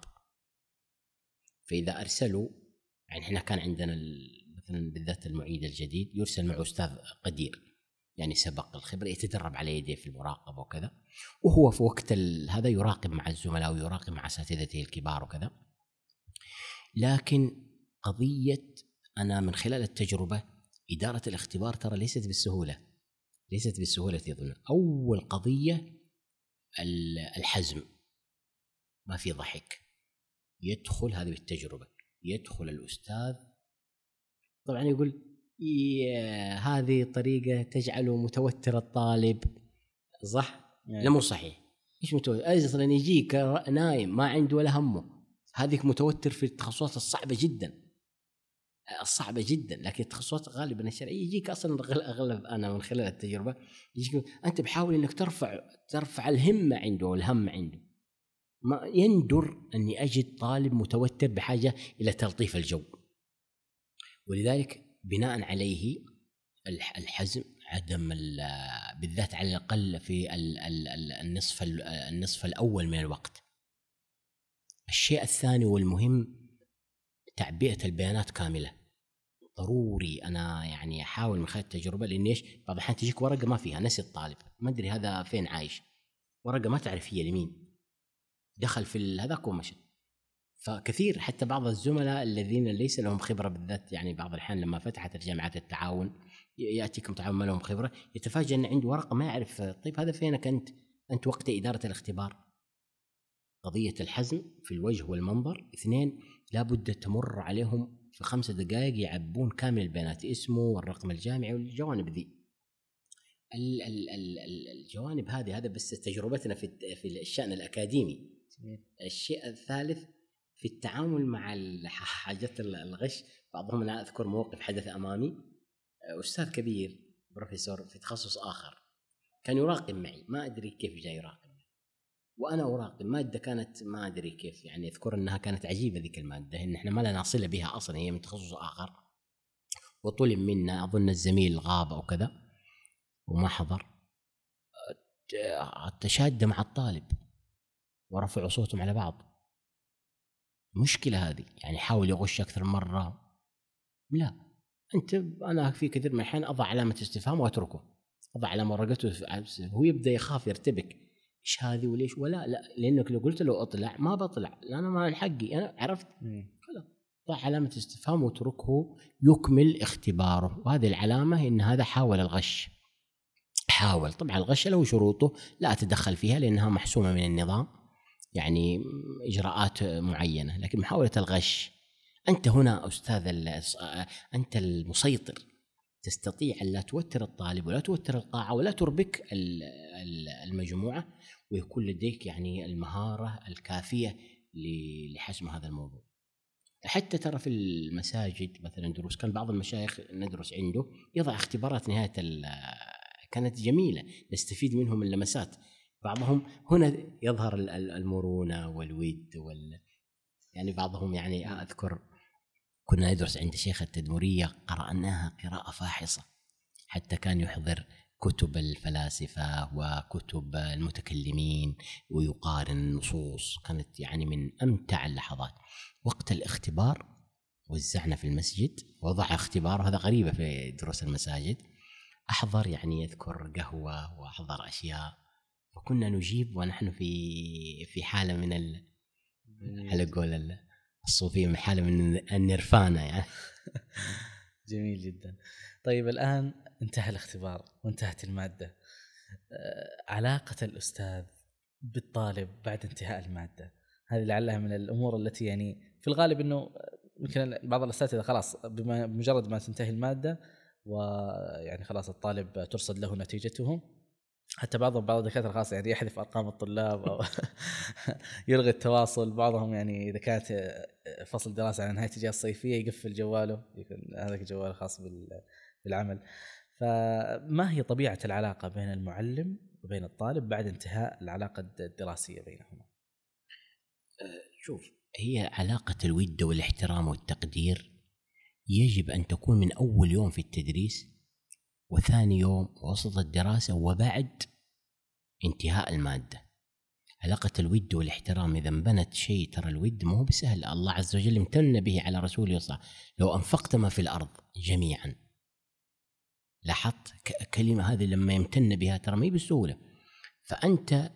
فإذا أرسلوا يعني إحنا كان عندنا مثلا بالذات المعيد الجديد يرسل معه أستاذ قدير. يعني سبق الخبرة يتدرب على يديه في المراقبة وكذا. وهو في وقت هذا يراقب مع الزملاء ويراقب مع أساتذته الكبار وكذا. لكن قضية أنا من خلال التجربة إدارة الاختبار ترى ليست بالسهولة. ليست بالسهولة يظن أول قضية الحزم. ما في ضحك. يدخل هذه بالتجربة يدخل الأستاذ. طبعا يقول هذه طريقة تجعله متوتر الطالب صح؟ يعني. لا مو صحيح إيش متوتر؟ أصلا يجيك نايم ما عنده ولا همه هذيك متوتر في التخصصات الصعبة جدا الصعبة جدا لكن التخصصات غالبا الشرعية يجيك أصلا أغلب أنا من خلال التجربة يجيك أنت بحاول إنك ترفع ترفع الهمة عنده والهم عنده ما يندر أني أجد طالب متوتر بحاجة إلى تلطيف الجو ولذلك بناء عليه الحزم عدم بالذات على الأقل في النصف النصف الأول من الوقت. الشيء الثاني والمهم تعبئة البيانات كاملة. ضروري أنا يعني أحاول من خلال التجربة لأن إيش؟ بعض الأحيان تجيك ورقة ما فيها نسي الطالب. ما أدري هذا فين عايش. ورقة ما تعرف هي لمين دخل في هذاك ومشى فكثير حتى بعض الزملاء الذين ليس لهم خبرة بالذات يعني بعض الأحيان لما فتحت الجامعات التعاون يأتيكم تعاون ما لهم خبرة يتفاجئ إن عنده ورقة ما يعرف طيب هذا فينك أنت؟ أنت وقت إدارة الاختبار. قضية الحزم في الوجه والمنظر اثنين لابد تمر عليهم في خمسة دقائق يعبون كامل البيانات اسمه والرقم الجامعي والجوانب ذي. الجوانب هذه هذا بس تجربتنا في في الشأن الأكاديمي. الشيء الثالث في التعامل مع حاجات الغش بعضهم أنا أذكر موقف حدث أمامي أستاذ كبير بروفيسور في تخصص آخر كان يراقب معي ما أدري كيف جاي يراقب وأنا أراقب مادة كانت ما أدري كيف يعني أذكر إنها كانت عجيبة ذيك المادة إن إحنا ما لنا صلة بها أصلا هي من تخصص آخر. وطلب منا أظن الزميل غاب أو كذا وما حضر. تشاد مع الطالب ورفعوا صوتهم على بعض. مشكلة هذه. يعني حاول يغش أكثر مرة. لا. أنت أنا في كثير من الأحيان أضع علامة استفهام وأتركه. أضع علامة ورقته هو يبدأ يخاف يرتبك. إيش هذه وليش؟ ولا لا. لأنك لو قلت له اطلع ما بطلع لأن ما حقي. أنا عرفت. خلاص ضع علامة استفهام واتركه يكمل اختباره. وهذه العلامة إن هذا حاول الغش. حاول. طبعا الغش له شروطه لا اتدخل فيها لأنها محسومة من النظام. يعني إجراءات معينة لكن محاولة الغش. أنت هنا أستاذ أنت المسيطر. تستطيع أن لا توتر الطالب ولا توتر القاعة ولا تربك المجموعة ويكون لديك يعني المهارة الكافية لحسم هذا الموضوع. حتى ترى في المساجد مثلا دروس كان بعض المشايخ ندرس عنده يضع اختبارات نهاية كانت جميلة نستفيد منهم اللمسات. بعضهم هنا يظهر المرونة والود وال يعني بعضهم يعني أذكر كنا ندرس عند شيخ التدمرية قرأناها قراءة فاحصة. حتى كان يحضر كتب الفلاسفة وكتب المتكلمين ويقارن النصوص. كانت يعني من أمتع اللحظات. وقت الاختبار وزعنا في المسجد وضع اختبار وهذا غريبة في دروس المساجد. أحضر يعني يذكر قهوة وأحضر أشياء. وكنا نجيب ونحن في في حالة من ال على قول الصوفية من حالة من النرفانة يعني. جميل جدا. طيب الآن انتهى الاختبار وانتهت المادة. آه، علاقة الأستاذ بالطالب بعد انتهاء المادة هذه لعلها من الأمور التي يعني في الغالب أنه يمكن بعض الأساتذة خلاص بمجرد ما تنتهي المادة ويعني خلاص الطالب ترصد له نتيجته حتى بعضهم بعض الدكاترة خاصه يعني يحذف أرقام الطلاب أو يلغي التواصل بعضهم يعني إذا كانت فصل دراسه على نهاية الاجازه الصيفية يقفل جواله يكون هذاك الجوال الخاص بالعمل فما هي طبيعة العلاقة بين المعلم وبين الطالب بعد انتهاء العلاقة الدراسية بينهما؟ شوف هي علاقة الود والاحترام والتقدير يجب أن تكون من أول يوم في التدريس وثاني يوم وسط الدراسة وبعد انتهاء المادة. علاقة الود والاحترام إذا انبنت شيء ترى الود مو بسهل. الله عز وجل امتن به على رسوله صلى لو أنفقت ما في الأرض جميعا. لاحظت كلمة هذه لما يمتن بها ترى ما هي بالسهولة فأنت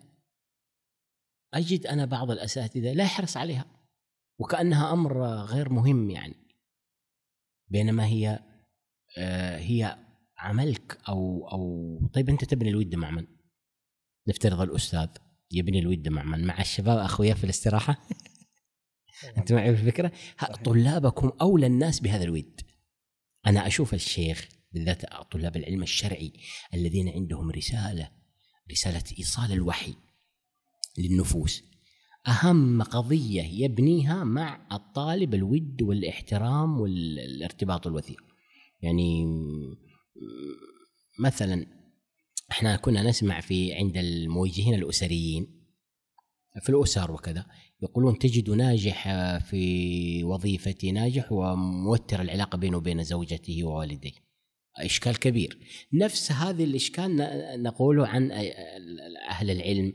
أجد أنا بعض الأساتذة لا يحرص عليها. وكأنها أمر غير مهم يعني. بينما هي آه هي عملك أو أو طيب أنت تبني الود مع من؟ نفترض الأستاذ يبني الود مع من؟ مع الشباب أخويا في الاستراحة أنت معي في الفكرة؟ طلابكم أولى الناس بهذا الود أنا أشوف الشيخ بالذات طلاب العلم الشرعي الذين عندهم رسالة رسالة إيصال الوحي للنفوس أهم قضية يبنيها مع الطالب الود والاحترام والارتباط الوثيق يعني مثلا إحنا كنا نسمع في عند الموجهين الأسريين في الأسر وكذا يقولون تجد ناجح في وظيفته ناجح وموتر العلاقة بينه وبين زوجته ووالديه. إشكال كبير. نفس هذا الإشكال نقوله عن أهل العلم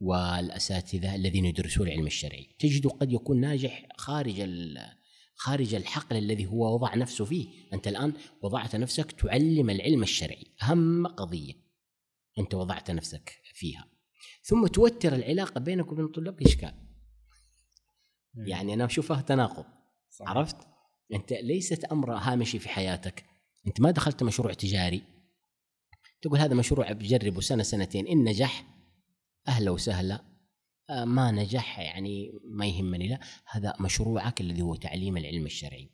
والأساتذة الذين يدرسون العلم الشرعي. تجد قد يكون ناجح خارج خارج الحقل الذي هو وضع نفسه فيه. أنت الآن وضعت نفسك تعلم العلم الشرعي. أهم قضية أنت وضعت نفسك فيها. ثم توتر العلاقة بينك وبين الطلاب إشكال. يعني أنا أشوفها تناقض. صحيح. عرفت؟ أنت ليست أمر هامشي في حياتك. أنت ما دخلت مشروع تجاري. تقول هذا مشروع بجربه سنة سنتين. إن نجح أهلا وسهلا. ما نجح يعني ما يهمني لا هذا مشروعك الذي هو تعليم العلم الشرعي.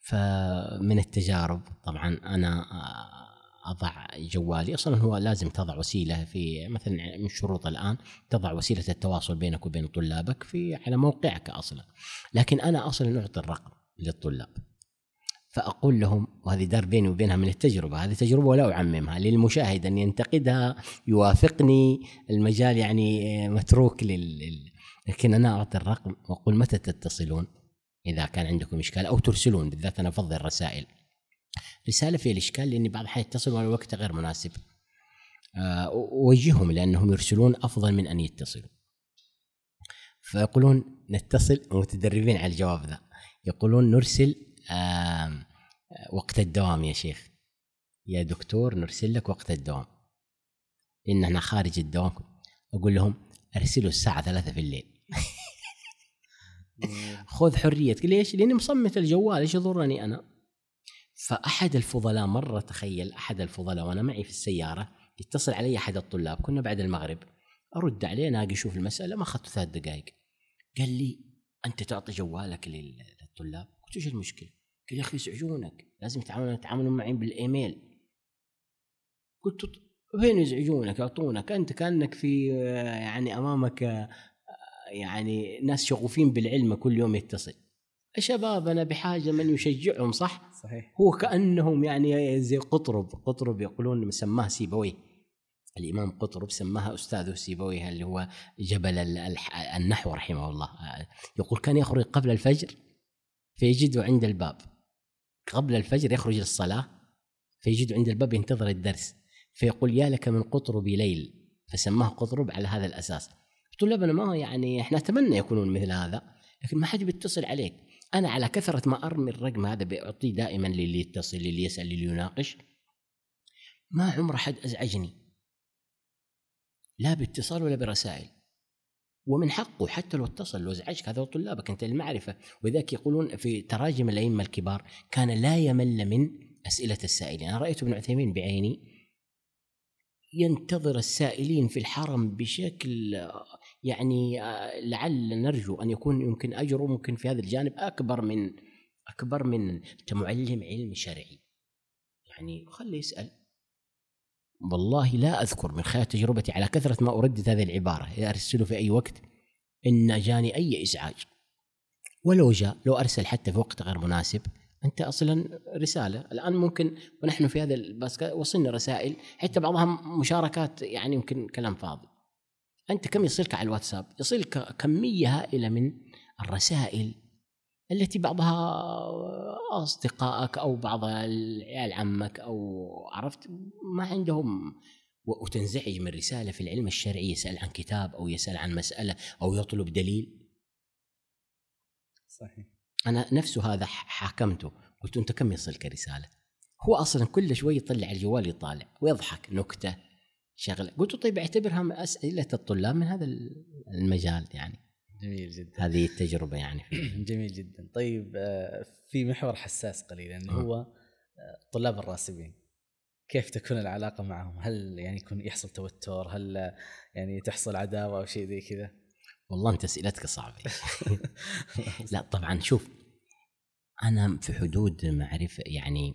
فمن التجارب طبعا أنا آه، أضع جوالي أصلا هو لازم تضع وسيلة في مثلا من شروط الآن تضع وسيلة التواصل بينك وبين طلابك في على موقعك أصلا. لكن أنا أصلا أعطي الرقم للطلاب. فأقول لهم وهذه دار بيني وبينها من التجربة هذه تجربة ولا أعممها للمشاهد أن ينتقدها يوافقني المجال يعني متروك لل لكن أنا أعطي الرقم وأقول متى تتصلون؟ إذا كان عندكم إشكال أو ترسلون بالذات أنا أفضل رسائل رسالة في الإشكال لأني بعض الأحيان يتصل وأنا الوقت غير مناسب. آه، أوجههم لانهم يرسلون أفضل من أن يتصلوا. فيقولون نتصل متدربين على الجواب ذا. يقولون نرسل وقت الدوام يا شيخ. يا دكتور نرسل لك وقت الدوام. لأن إحنا خارج الدوام أقول لهم أرسلوا الساعة ثلاثة في الليل. خذ حريتك ليش؟ لأني مصمت الجوال. إيش يضرني أنا؟ فأحد الفضلاء مرة تخيل أحد الفضلاء وأنا معي في السيارة يتصل علي أحد الطلاب. كنا بعد المغرب. أرد عليه ناقي أشوف المسألة ما أخذت ثلاث دقائق قال لي أنت تعطي جوالك لل- للطلاب؟ قلت إيش المشكلة؟ قال يا أخي يزعجونك لازم يتعاملون يتعاملون معي بالإيميل. قلت ط- وين يزعجونك؟ يعطونك. أنت كأنك في آه، يعني أمامك آه، يعني ناس شغوفين بالعلم كل يوم يتصل. شبابنا بحاجة من يشجعهم صح؟ صحيح. هو كأنهم يعني زي قطرب قطرب يقولون سماه سيبويه. الإمام قطرب سماها أستاذه سيبويه اللي هو جبل النحو رحمه الله. يقول كان يخرج قبل الفجر فيجده عند الباب. قبل الفجر يخرج للصلاة فيجده عند الباب ينتظر الدرس فيقول يا لك من قطرب ليل فسماه قطرب على هذا الأساس. طلابنا ما يعني إحنا نتمنى يكونون مثل هذا لكن ما حد بيتصل عليك. أنا على كثرة ما أرمي الرقم هذا بعطيه دائما للي يتصل للي يسأل للي يناقش. ما عمر حد أزعجني لا بإتصال ولا برسائل. ومن حقه حتى لو اتصل لو ازعجك هو طلابك أنت المعرفة. ولذلك يقولون في تراجم الأئمة الكبار كان لا يمل من أسئلة السائلين. أنا رأيت ابن عثيمين بعيني ينتظر السائلين في الحرم بشكل يعني لعل نرجو أن يكون يمكن اجره ممكن في هذا الجانب أكبر من أكبر من أنت معلم علم شرعي. يعني خليه يسأل. والله لا أذكر من خلال تجربتي على كثرة ما أردد هذه العبارة ارسله في أي وقت إن جاني أي إزعاج. ولو جاء لو أرسل حتى في وقت غير مناسب أنت أصلا رسالة. الآن ممكن ونحن في هذا الباسكت وصلنا رسائل حتى بعضها مشاركات يعني يمكن كلام فاضي. أنت كم يصلك على الواتساب؟ يصلك كمية هائلة من الرسائل التي بعضها أصدقائك أو بعض العيال عمك أو عرفت ما عندهم. وتنزعج من رسالة في العلم الشرعي يسأل عن كتاب أو يسأل عن مسألة أو يطلب دليل. صحيح. أنا نفسه هذا حاكمته. قلت أنت كم يصلك رسالة؟ هو أصلا كل شوي يطلع الجوال يطالع ويضحك نكتة شغلة. قلت طيب اعتبرها من اسئله الطلاب من هذا المجال يعني. جميل جدا هذه التجربة يعني جميل جدا طيب آه، في محور حساس قليلا اللي آه. هو آه، طلاب الراسبين كيف تكون العلاقة معهم؟ هل يعني يكون يحصل توتر؟ هل آه، يعني تحصل عداوة أو شيء زي كذا؟ والله أنت اسئلتك صعبه لا طبعا شوف أنا في حدود معرفة يعني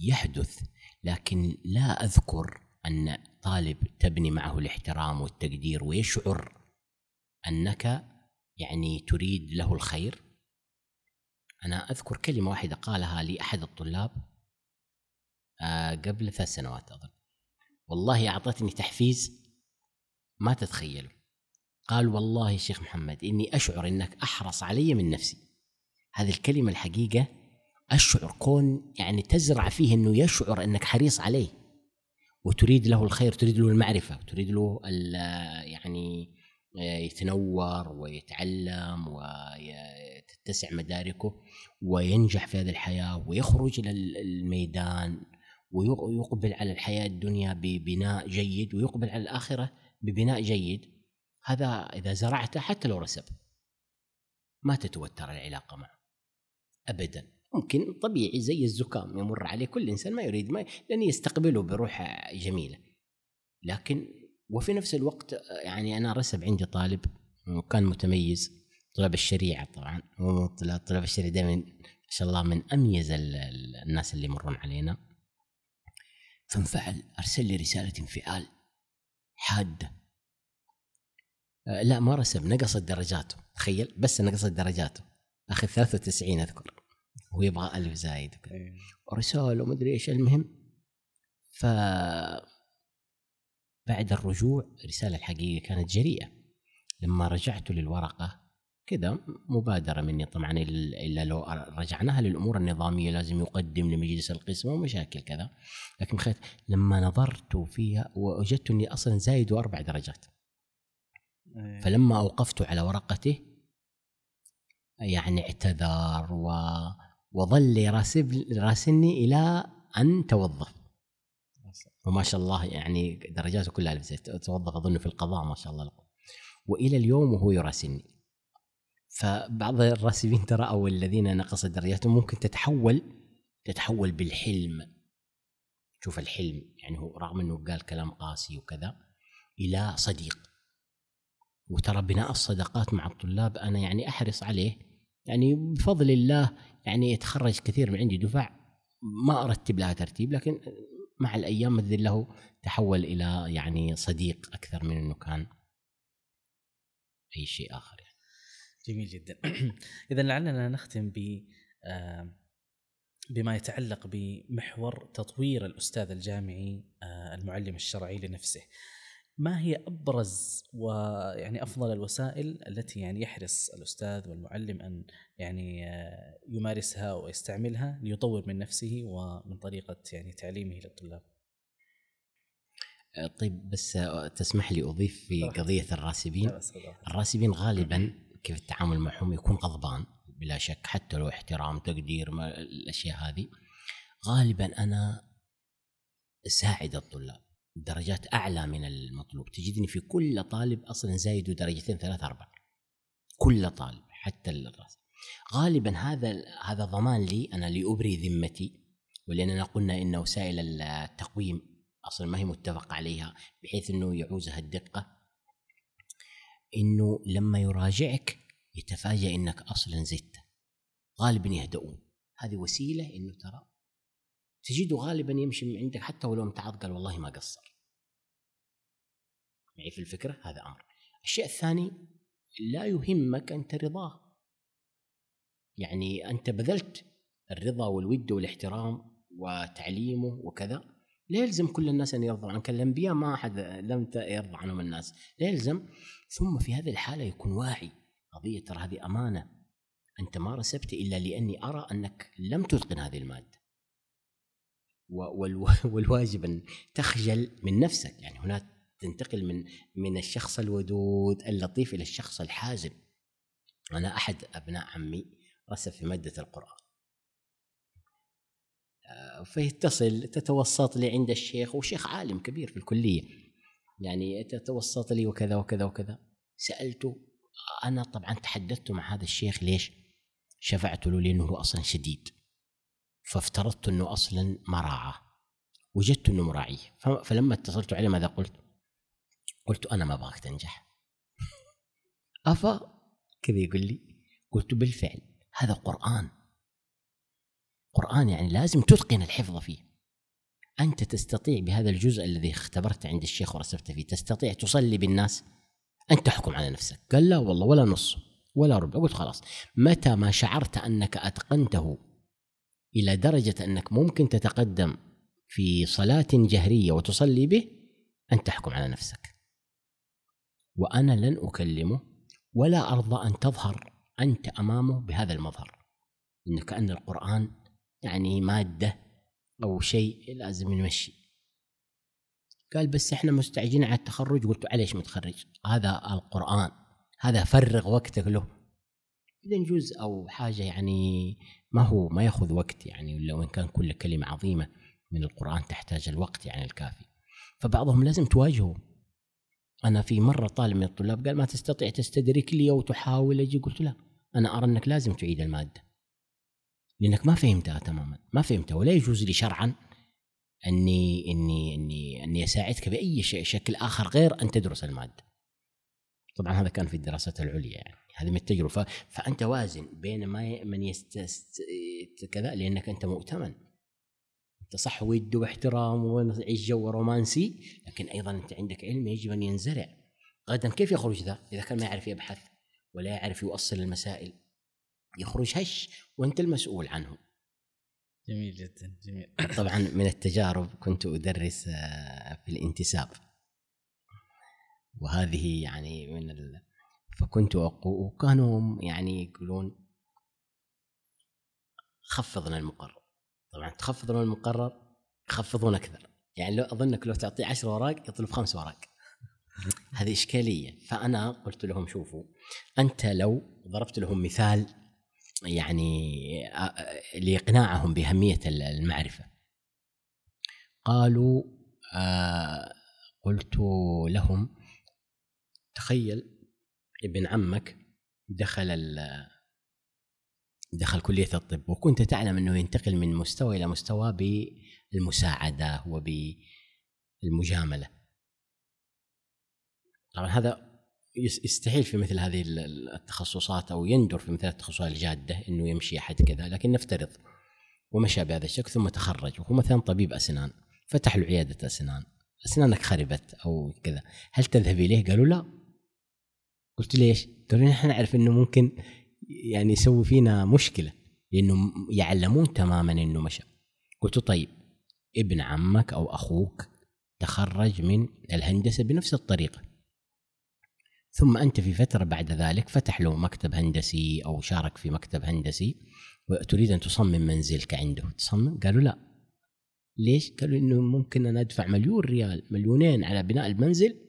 يحدث لكن لا أذكر أن طالب تبني معه الاحترام والتقدير ويشعر أنك يعني تريد له الخير. أنا أذكر كلمة واحدة قالها لي احد الطلاب آه، قبل ثلاث سنوات أظن. والله أعطتني تحفيز ما تتخيله. قال والله شيخ محمد إني أشعر إنك أحرص علي من نفسي. هذه الكلمة الحقيقة أشعر كون يعني تزرع فيه إنه يشعر إنك حريص عليه. وتريد له الخير تريد له المعرفة تريد له ال- يعني يتنور ويتعلم وتتسع مداركه وينجح في هذه الحياة ويخرج إلى الميدان ويقبل على الحياة الدنيا ببناء جيد ويقبل على الآخرة ببناء جيد. هذا إذا زرعته حتى لو رسب ما تتوتر العلاقة معه. ابدا. ممكن طبيعي زي الزكام يمر عليه كل إنسان ما يريد ما لأن يستقبله بروح جميلة. لكن وفي نفس الوقت يعني أنا رسب عندي طالب وكان متميز طلاب الشريعة طبعا طلاب الشريعة دائما ما شاء الله من أميز الناس اللي يمرون علينا. فانفعل أرسل لي رسالة انفعال حادة. لا ما رسب نقصت درجاته تخيل بس نقصت درجاته اخذ 93 أذكر ويبغى ألف زايد. إيه. ورسالة ومدري إيش المهم ف بعد الرجوع الرسالة الحقيقية كانت جريئة. لما رجعت للورقة كذا مبادرة مني. طبعا إلا لو رجعناها للأمور النظامية لازم يقدم لمجلس القسم ومشاكل كذا. لكن خير لما نظرت فيها وجدت أني أصلا زايد أربع درجات. إيه. فلما أوقفت على ورقته يعني اعتذر و وظل يراسل راسلني إلى أن توظف. وما شاء الله يعني درجاته كلها توظف أظن في القضاء ما شاء الله وإلى اليوم وهو يراسلني. فبعض الراسبين ترى أو الذين نقصت درجاتهم ممكن تتحول تتحول بالحلم. شوف الحلم يعني هو رغم إنه قال كلام قاسي وكذا إلى صديق. وترى بناء الصداقات مع الطلاب أنا يعني أحرص عليه. يعني بفضل الله يعني يتخرج كثير من عندي دفع ما أرتب لها ترتيب لكن مع الأيام مثل له تحول إلى يعني صديق أكثر من إنه كان أي شيء آخر يعني. جميل جدا اذا لعلنا نختم ب بما يتعلق بمحور تطوير الأستاذ الجامعي المعلم الشرعي لنفسه ما هي أبرز ويعني أفضل الوسائل التي يعني يحرص الأستاذ والمعلم أن يعني آه، يمارسها ويستعملها ليطور من نفسه ومن طريقة يعني تعليمه للطلاب؟ آه، طيب بس آه، تسمح لي أضيف في قضية الراسبين؟ الراسبين غالبا كيف التعامل معهم يكون غضبان بلا شك حتى لو احترام تقدير ما الأشياء هذه. غالبا أنا أساعد الطلاب. درجات أعلى من المطلوب. تجدني في كل طالب أصلا زايد درجتين ثلاثة أربعة. كل طالب حتى الراس غالبا هذا هذا ضمان لي أنا لأبري ذمتي ولاننا قلنا ان وسائل التقويم أصلا ما هي متفق عليها بحيث إنه يعوزها الدقة. إنه لما يراجعك يتفاجأ إنك أصلا زدت غالبا يهدؤون. هذه وسيلة إنه ترى تجده غالبا يمشي من عندك حتى ولو امتعض قال والله ما قصر. معي في الفكرة؟ هذا أمر. الشيء الثاني لا يهمك أنت رضاه. يعني أنت بذلت الرضا والود والاحترام وتعليمه وكذا لا يلزم كل الناس أن يرضوا عنك. الأنبياء ما أحد لم يرضى عنهم الناس. لا يلزم. ثم في هذه الحالة يكون واعي. قضية ترى هذه أمانة. أنت ما رسبت إلا لأني أرى أنك لم تتقن هذه المادة. والواجب أن تخجل من نفسك. يعني هنا تنتقل من من الشخص الودود اللطيف إلى الشخص الحازم. أنا أحد أبناء عمي رسب في مادة القرآن. آه، فيتصل تتوسط لي عند الشيخ وشيخ عالم كبير في الكلية. يعني تتوسط لي وكذا وكذا وكذا. سالته أنا طبعا تحدثت مع هذا الشيخ ليش؟ شفعت له لأنه هو أصلا شديد. فافترضت إنه أصلا ما راعى وجدت إنه مراعيه. فلما اتصلت عليه ماذا قلت؟ قلت أنا ما أبغاك تنجح. أفا؟ كذا يقول لي. قلت بالفعل. هذا قرآن. قرآن يعني لازم تتقن الحفظ فيه. أنت تستطيع بهذا الجزء الذي اختبرت عند الشيخ ورسبت فيه تستطيع تصلي بالناس. أنت تحكم على نفسك. قال لا والله ولا نص ولا ربع. قلت خلاص. متى ما شعرت أنك أتقنته إلى درجة أنك ممكن تتقدم في صلاة جهرية وتصلي به أن تحكم على نفسك. وأنا لن أكلمه ولا أرضى أن تظهر أنت أمامه بهذا المظهر. إنه كأن القرآن يعني مادة أو شيء لازم نمشي قال بس إحنا مستعجلين على التخرج؟ قلت عليش متخرج؟ هذا القرآن هذا فرغ وقتك له. إذا جزء أو حاجة يعني ما هو ما ياخذ وقت يعني ولا وان كان كل كلمة عظيمة من القرآن تحتاج الوقت يعني الكافي. فبعضهم لازم تواجهه. أنا في مرة طالب من الطلاب قال ما تستطيع تستدرك لي أو تحاول أجي قلت لا أنا أرى إنك لازم تعيد المادة. لأنك ما فهمتها تماما ما فهمتها ولا يجوز لي شرعا أني أني أني أني أساعدك بأي شيء شكل آخر غير أن تدرس المادة. طبعا هذا كان في الدراسات العليا يعني. هذه من التجربة. فأنت وازن بين ما من يست كذا لأنك أنت مؤتمن. انت صح ود واحترام ويعيش جو رومانسي لكن أيضا أنت عندك علم يجب أن ينزرع. غدا كيف يخرج ذا؟ إذا كان ما يعرف يبحث ولا يعرف يؤصل المسائل. يخرج هش وأنت المسؤول عنه جميل جدا جميل. طبعا من التجارب كنت أدرس آه، في الانتساب. وهذه يعني من ال... فكنت أقول وكانوا يعني يقولون خفضنا المقرر. طبعا تخفضون المقرر يخفضون أكثر. يعني لو أظنك لو تعطيه عشر اوراق يطلب خمس اوراق هذه إشكالية. فأنا قلت لهم شوفوا أنت لو ضربت لهم مثال يعني لإقناعهم بأهمية المعرفة. قالوا آه قلت لهم تخيل ابن عمك دخل دخل كلية الطب وكنت تعلم أنه ينتقل من مستوى إلى مستوى بالمساعدة وبالمجاملة طبعا هذا يستحيل في مثل هذه التخصصات أو يندر في مثل التخصصات الجادة أنه يمشي أحد كذا لكن نفترض ومشى بهذا الشكل ثم تخرج وهو مثلا طبيب أسنان فتح له عيادة أسنان أسنانك خربت أو كذا هل تذهب إليه؟ قالوا لا قلت ليش؟ قالوا نحن نعرف أنه ممكن يعني يسوي فينا مشكلة لأنه يعلمون تماما إنه مشى. قلت طيب ابن عمك أو أخوك تخرج من الهندسة بنفس الطريقة. ثم أنت في فترة بعد ذلك فتح له مكتب هندسي أو شارك في مكتب هندسي وتريد أن تصمم منزلك عنده. تصمم؟ قالوا لا. ليش؟ قالوا إنه ممكن أنا أدفع مليون ريال مليونين على بناء المنزل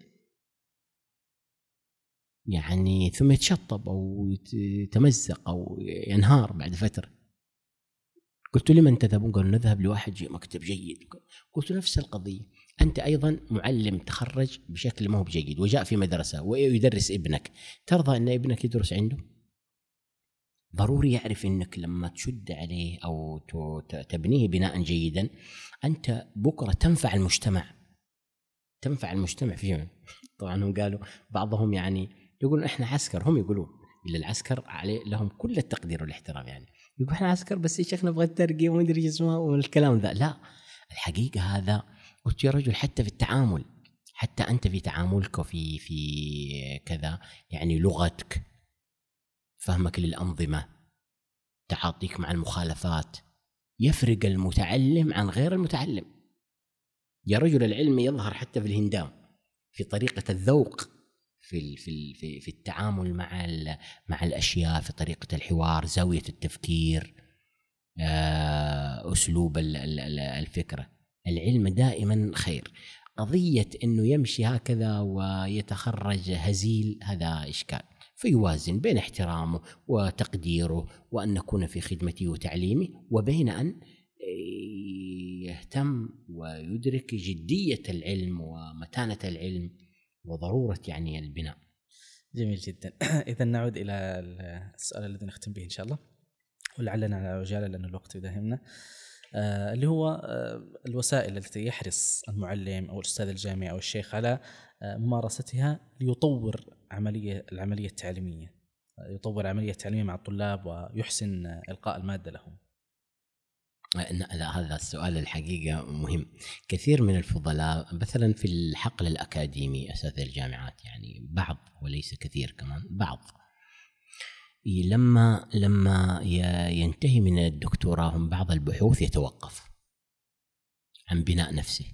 يعني ثم يتشطب أو يتمزق أو ينهار بعد فترة. قلت لمن تذهبون؟ قالوا نذهب لواحد مكتب جيد. قلت نفس القضية. أنت أيضا معلم تخرج بشكل ما هو بجيد وجاء في مدرسة ويدرس ابنك. ترضى أن ابنك يدرس عنده؟ ضروري يعرف أنك لما تشد عليه أو تبنيه بناء جيدا أنت بكرة تنفع المجتمع. تنفع المجتمع فيه طبعا هم قالوا بعضهم يعني يقولون إحنا عسكر هم يقولون الا العسكر عليه لهم كل التقدير والاحترام يعني. يقول إحنا عسكر بس يا شيخ نبغى الترقية وما أدري اسمه والكلام ذا. لا الحقيقة هذا قلت يا رجل حتى في التعامل حتى أنت في تعاملك وفي في كذا يعني لغتك فهمك للأنظمة تعاطيك مع المخالفات يفرق المتعلم عن غير المتعلم. يا رجل العلم يظهر حتى في الهندام في طريقة الذوق. في في في, في التعامل مع مع الأشياء في طريقة الحوار زاوية التفكير آه، أسلوب الفكرة. العلم دائما خير. قضية إنه يمشي هكذا ويتخرج هزيل هذا إشكال. فيوازن بين احترامه وتقديره وأن نكون في خدمته وتعليمه وبين أن يهتم ويدرك جدية العلم ومتانة العلم وضرورة يعني البناء. جميل جدا، اذا نعود إلى السؤال الذي نختم به إن شاء الله ولعلنا على عجاله لأن الوقت يداهمنا. آه اللي هو آه الوسائل التي يحرص المعلم أو الأستاذ الجامعي أو الشيخ على آه ممارستها ليطور عملية العملية التعليمية. يطور العملية التعليمية مع الطلاب ويحسن إلقاء المادة لهم. لا هذا السؤال الحقيقة مهم. كثير من الفضلاء مثلا في الحقل الأكاديمي أساتذة الجامعات يعني بعض وليس كثير كمان بعض. لما لما ينتهي من الدكتوراه هم بعض البحوث يتوقف عن بناء نفسه.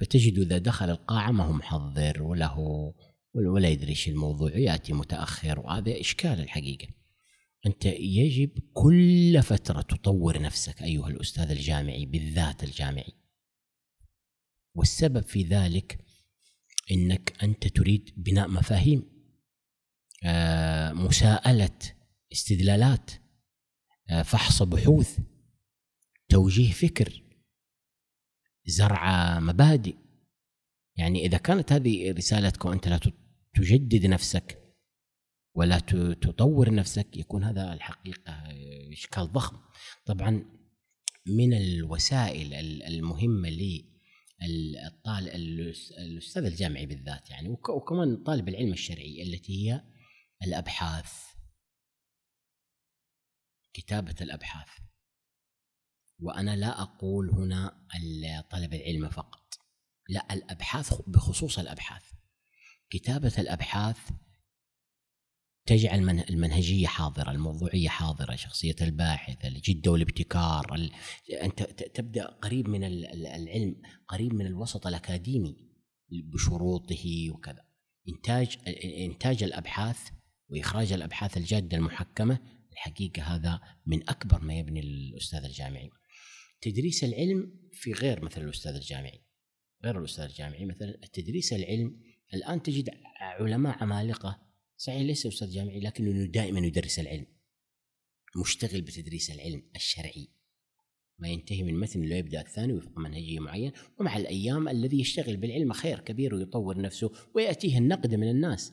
فتجد إذا دخل القاعة ما هو محضر ولا هو ولا يدري إيش الموضوع يأتي متأخر وهذا إشكال الحقيقة. أنت يجب كل فترة تطور نفسك أيها الأستاذ الجامعي بالذات الجامعي. والسبب في ذلك أنك أنت تريد بناء مفاهيم آه، مساءلة استدلالات آه، فحص بحوث توجيه فكر زرع مبادئ. يعني إذا كانت هذه رسالتك وأنت لا تجدد نفسك ولا تطور نفسك يكون هذا الحقيقة إشكال ضخم. طبعا من الوسائل المهمة لي الطالب الأستاذ الجامعي بالذات يعني وكمان طالب العلم الشرعي التي هي الأبحاث. كتابة الأبحاث. وأنا لا أقول هنا طلب العلم فقط. لا الأبحاث بخصوص الأبحاث. كتابة الأبحاث تجعل المنهجية حاضرة، الموضوعية حاضرة، شخصية الباحث، الجده والابتكار، ال... أنت تبدأ قريب من العلم، قريب من الوسط الأكاديمي بشروطه وكذا. انتاج إنتاج الأبحاث وإخراج الأبحاث الجادة المحكمة الحقيقة هذا من أكبر ما يبني الأستاذ الجامعي. تدريس العلم في غير مثل الأستاذ الجامعي. غير الأستاذ الجامعي مثلا تدريس العلم الآن تجد علماء عمالقة صحيح ليس أستاذ جامعي لكنه دائما يدرس العلم. مشتغل بتدريس العلم الشرعي. ما ينتهي من متن لا يبدأ الثاني وفق منهجيه معين ومع الأيام الذي يشتغل بالعلم خير كبير ويطور نفسه ويأتيه النقد من الناس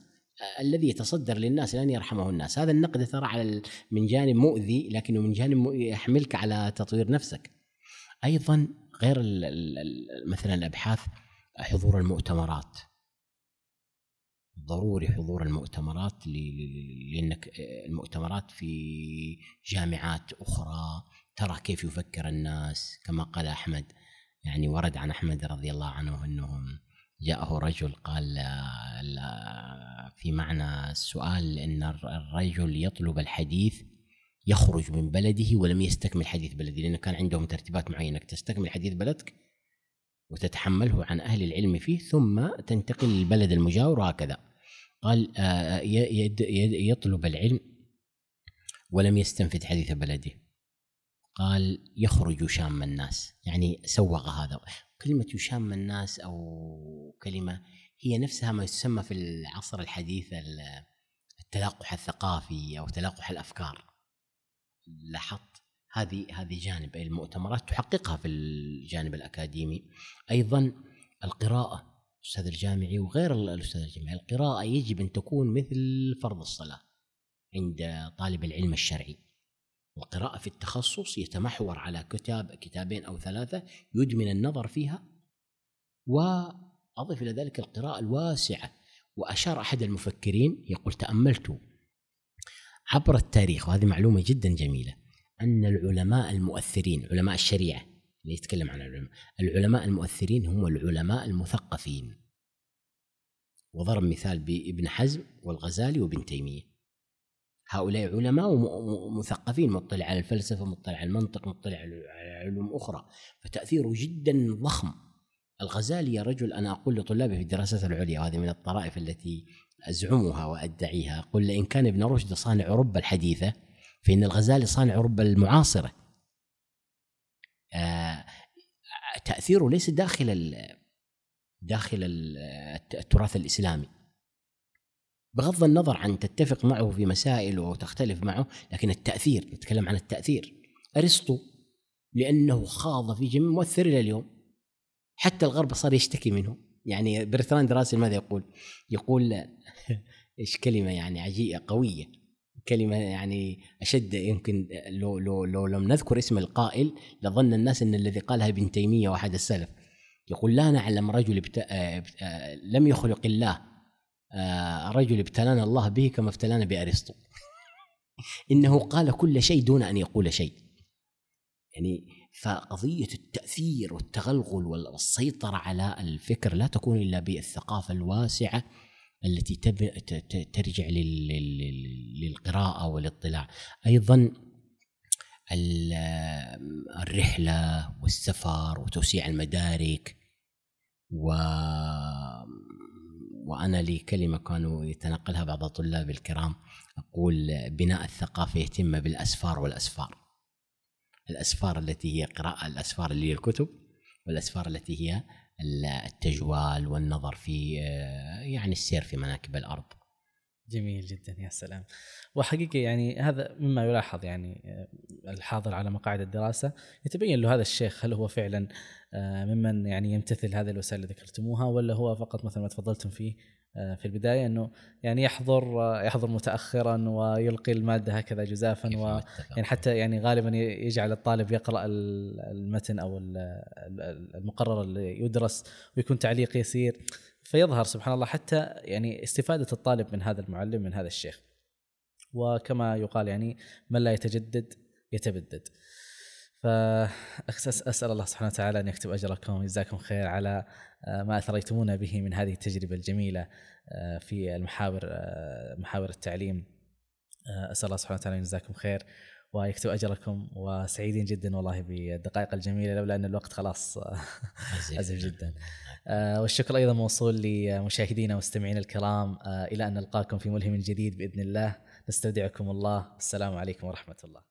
الذي يتصدر للناس لن يرحمه الناس. هذا النقد ترى على من جانب مؤذي لكنه من جانب يحملك على تطوير نفسك. أيضا غير مثلا الأبحاث حضور المؤتمرات. ضروري حضور المؤتمرات لأنك المؤتمرات في جامعات أخرى ترى كيف يفكر الناس؟ كما قال أحمد يعني ورد عن أحمد رضي الله عنه انه جاءه رجل قال في معنى السؤال أن الرجل يطلب الحديث يخرج من بلده ولم يستكمل حديث بلده لأنه كان عندهم ترتيبات معينة تستكمل حديث بلدك وتتحمله عن أهل العلم فيه ثم تنتقل للبلد المجاور وهكذا. قال آه، يطلب العلم ولم يستنفذ حديث بلده. قال يخرج يشام الناس. يعني سوغ هذا. كلمة يشام الناس أو كلمة هي نفسها ما يسمى في العصر الحديث التلقح الثقافي أو تلقح الأفكار. لاحظت؟ هذه هذه جانب المؤتمرات تحققها في الجانب الأكاديمي. أيضا القراءة الاستاذ الجامعي وغير الأستاذ الجامعي القراءة يجب أن تكون مثل فرض الصلاة عند طالب العلم الشرعي. القراءة في التخصص يتمحور على كتاب كتابين أو ثلاثة يدمن النظر فيها وأضف إلى ذلك القراءة الواسعة. وأشار أحد المفكرين يقول تأملت عبر التاريخ وهذه معلومة جدا جميلة أن العلماء المؤثرين علماء الشريعة يتكلم عن العلماء العلماء المؤثرين هم العلماء المثقفين. وضرب مثال بابن حزم والغزالي وابن تيمية. هؤلاء علماء ومثقفين مطلع على الفلسفة مطلع على المنطق مطلع على علوم أخرى. فتأثيره جدا ضخم. الغزالي يا رجل أنا أقول لطلابي في الدراسات العليا وهذه من الطرائف التي أزعمها وأدعيها أقول لإن كان ابن رشد صانع أوروبا الحديثة فإن الغزالي صانع أوروبا المعاصرة. آه، تأثيره ليس داخل داخل التراث الإسلامي. بغض النظر عن تتفق معه في مسائل وتختلف معه لكن التأثير نتكلم عن التأثير. أرسطو لأنه خاض في جميع مؤثر إلى اليوم. حتى الغرب صار يشتكي منه. يعني برتراند راسل ماذا يقول؟ يقول إيش كلمة يعني عجيبة قوية. كلمة يعني أشد يمكن لو لو لو لم نذكر اسم القائل لظن الناس إن الذي قالها ابن تيمية واحد السلف. يقول لا نعلم رجل ابت... لم يخلق الله. رجل ابتلانا الله به كما ابتلانا بأرسطو. إنه قال كل شيء دون أن يقول شيء. يعني فقضية التأثير والتغلغل والسيطرة على الفكر لا تكون إلا بالثقافة الواسعة التي ترجع للقراءة والاطلاع. أيضا الرحلة والسفر وتوسيع المدارك و وأنا لي كلمة كانوا يتنقلها بعض الطلاب الكرام أقول بناء الثقافة يتم بالأسفار والأسفار. الأسفار التي هي قراءة الأسفار اللي هي الكتب والأسفار التي هي التجوال والنظر في آه، يعني السير في مناكب الأرض. جميل جدا يا سلام وحقيقة يعني هذا مما يلاحظ يعني آه، الحاضر على مقاعد الدراسة يتبين له هذا الشيخ هل هو فعلا آه، ممن يعني يمتثل هذه الوسائل اللي ذكرتموها ولا هو فقط مثل ما تفضلتم فيه في البداية إنه يعني يحضر آه، يحضر متاخرا ويلقي المادة هكذا جزافا و. يعني حتى يعني غالبا يجعل الطالب يقرأ ال- المتن أو ال- ال- المقرر اللي يدرس ويكون تعليق يسير. فيظهر سبحان الله حتى يعني استفادة الطالب من هذا المعلم من هذا الشيخ. وكما يقال يعني من لا يتجدد يتبدد. فأسأل الله سبحانه وتعالى أن يكتب أجركم ويجزاكم خير على آه، ما أثريتمونا به من هذه التجربة الجميلة آه، في المحاور آه، محاور التعليم. أسأل الله سبحانه وتعالى أن يجزاكم خير ويكتب أجركم وسعيدين جدا والله بالدقائق الجميلة لولا أن الوقت خلاص أزف جدا. والشكر أيضا موصول لمشاهدينا ومستمعينا الكرام إلى أن نلقاكم في ملهم جديد بإذن الله. نستودعكم الله. السلام عليكم ورحمة الله.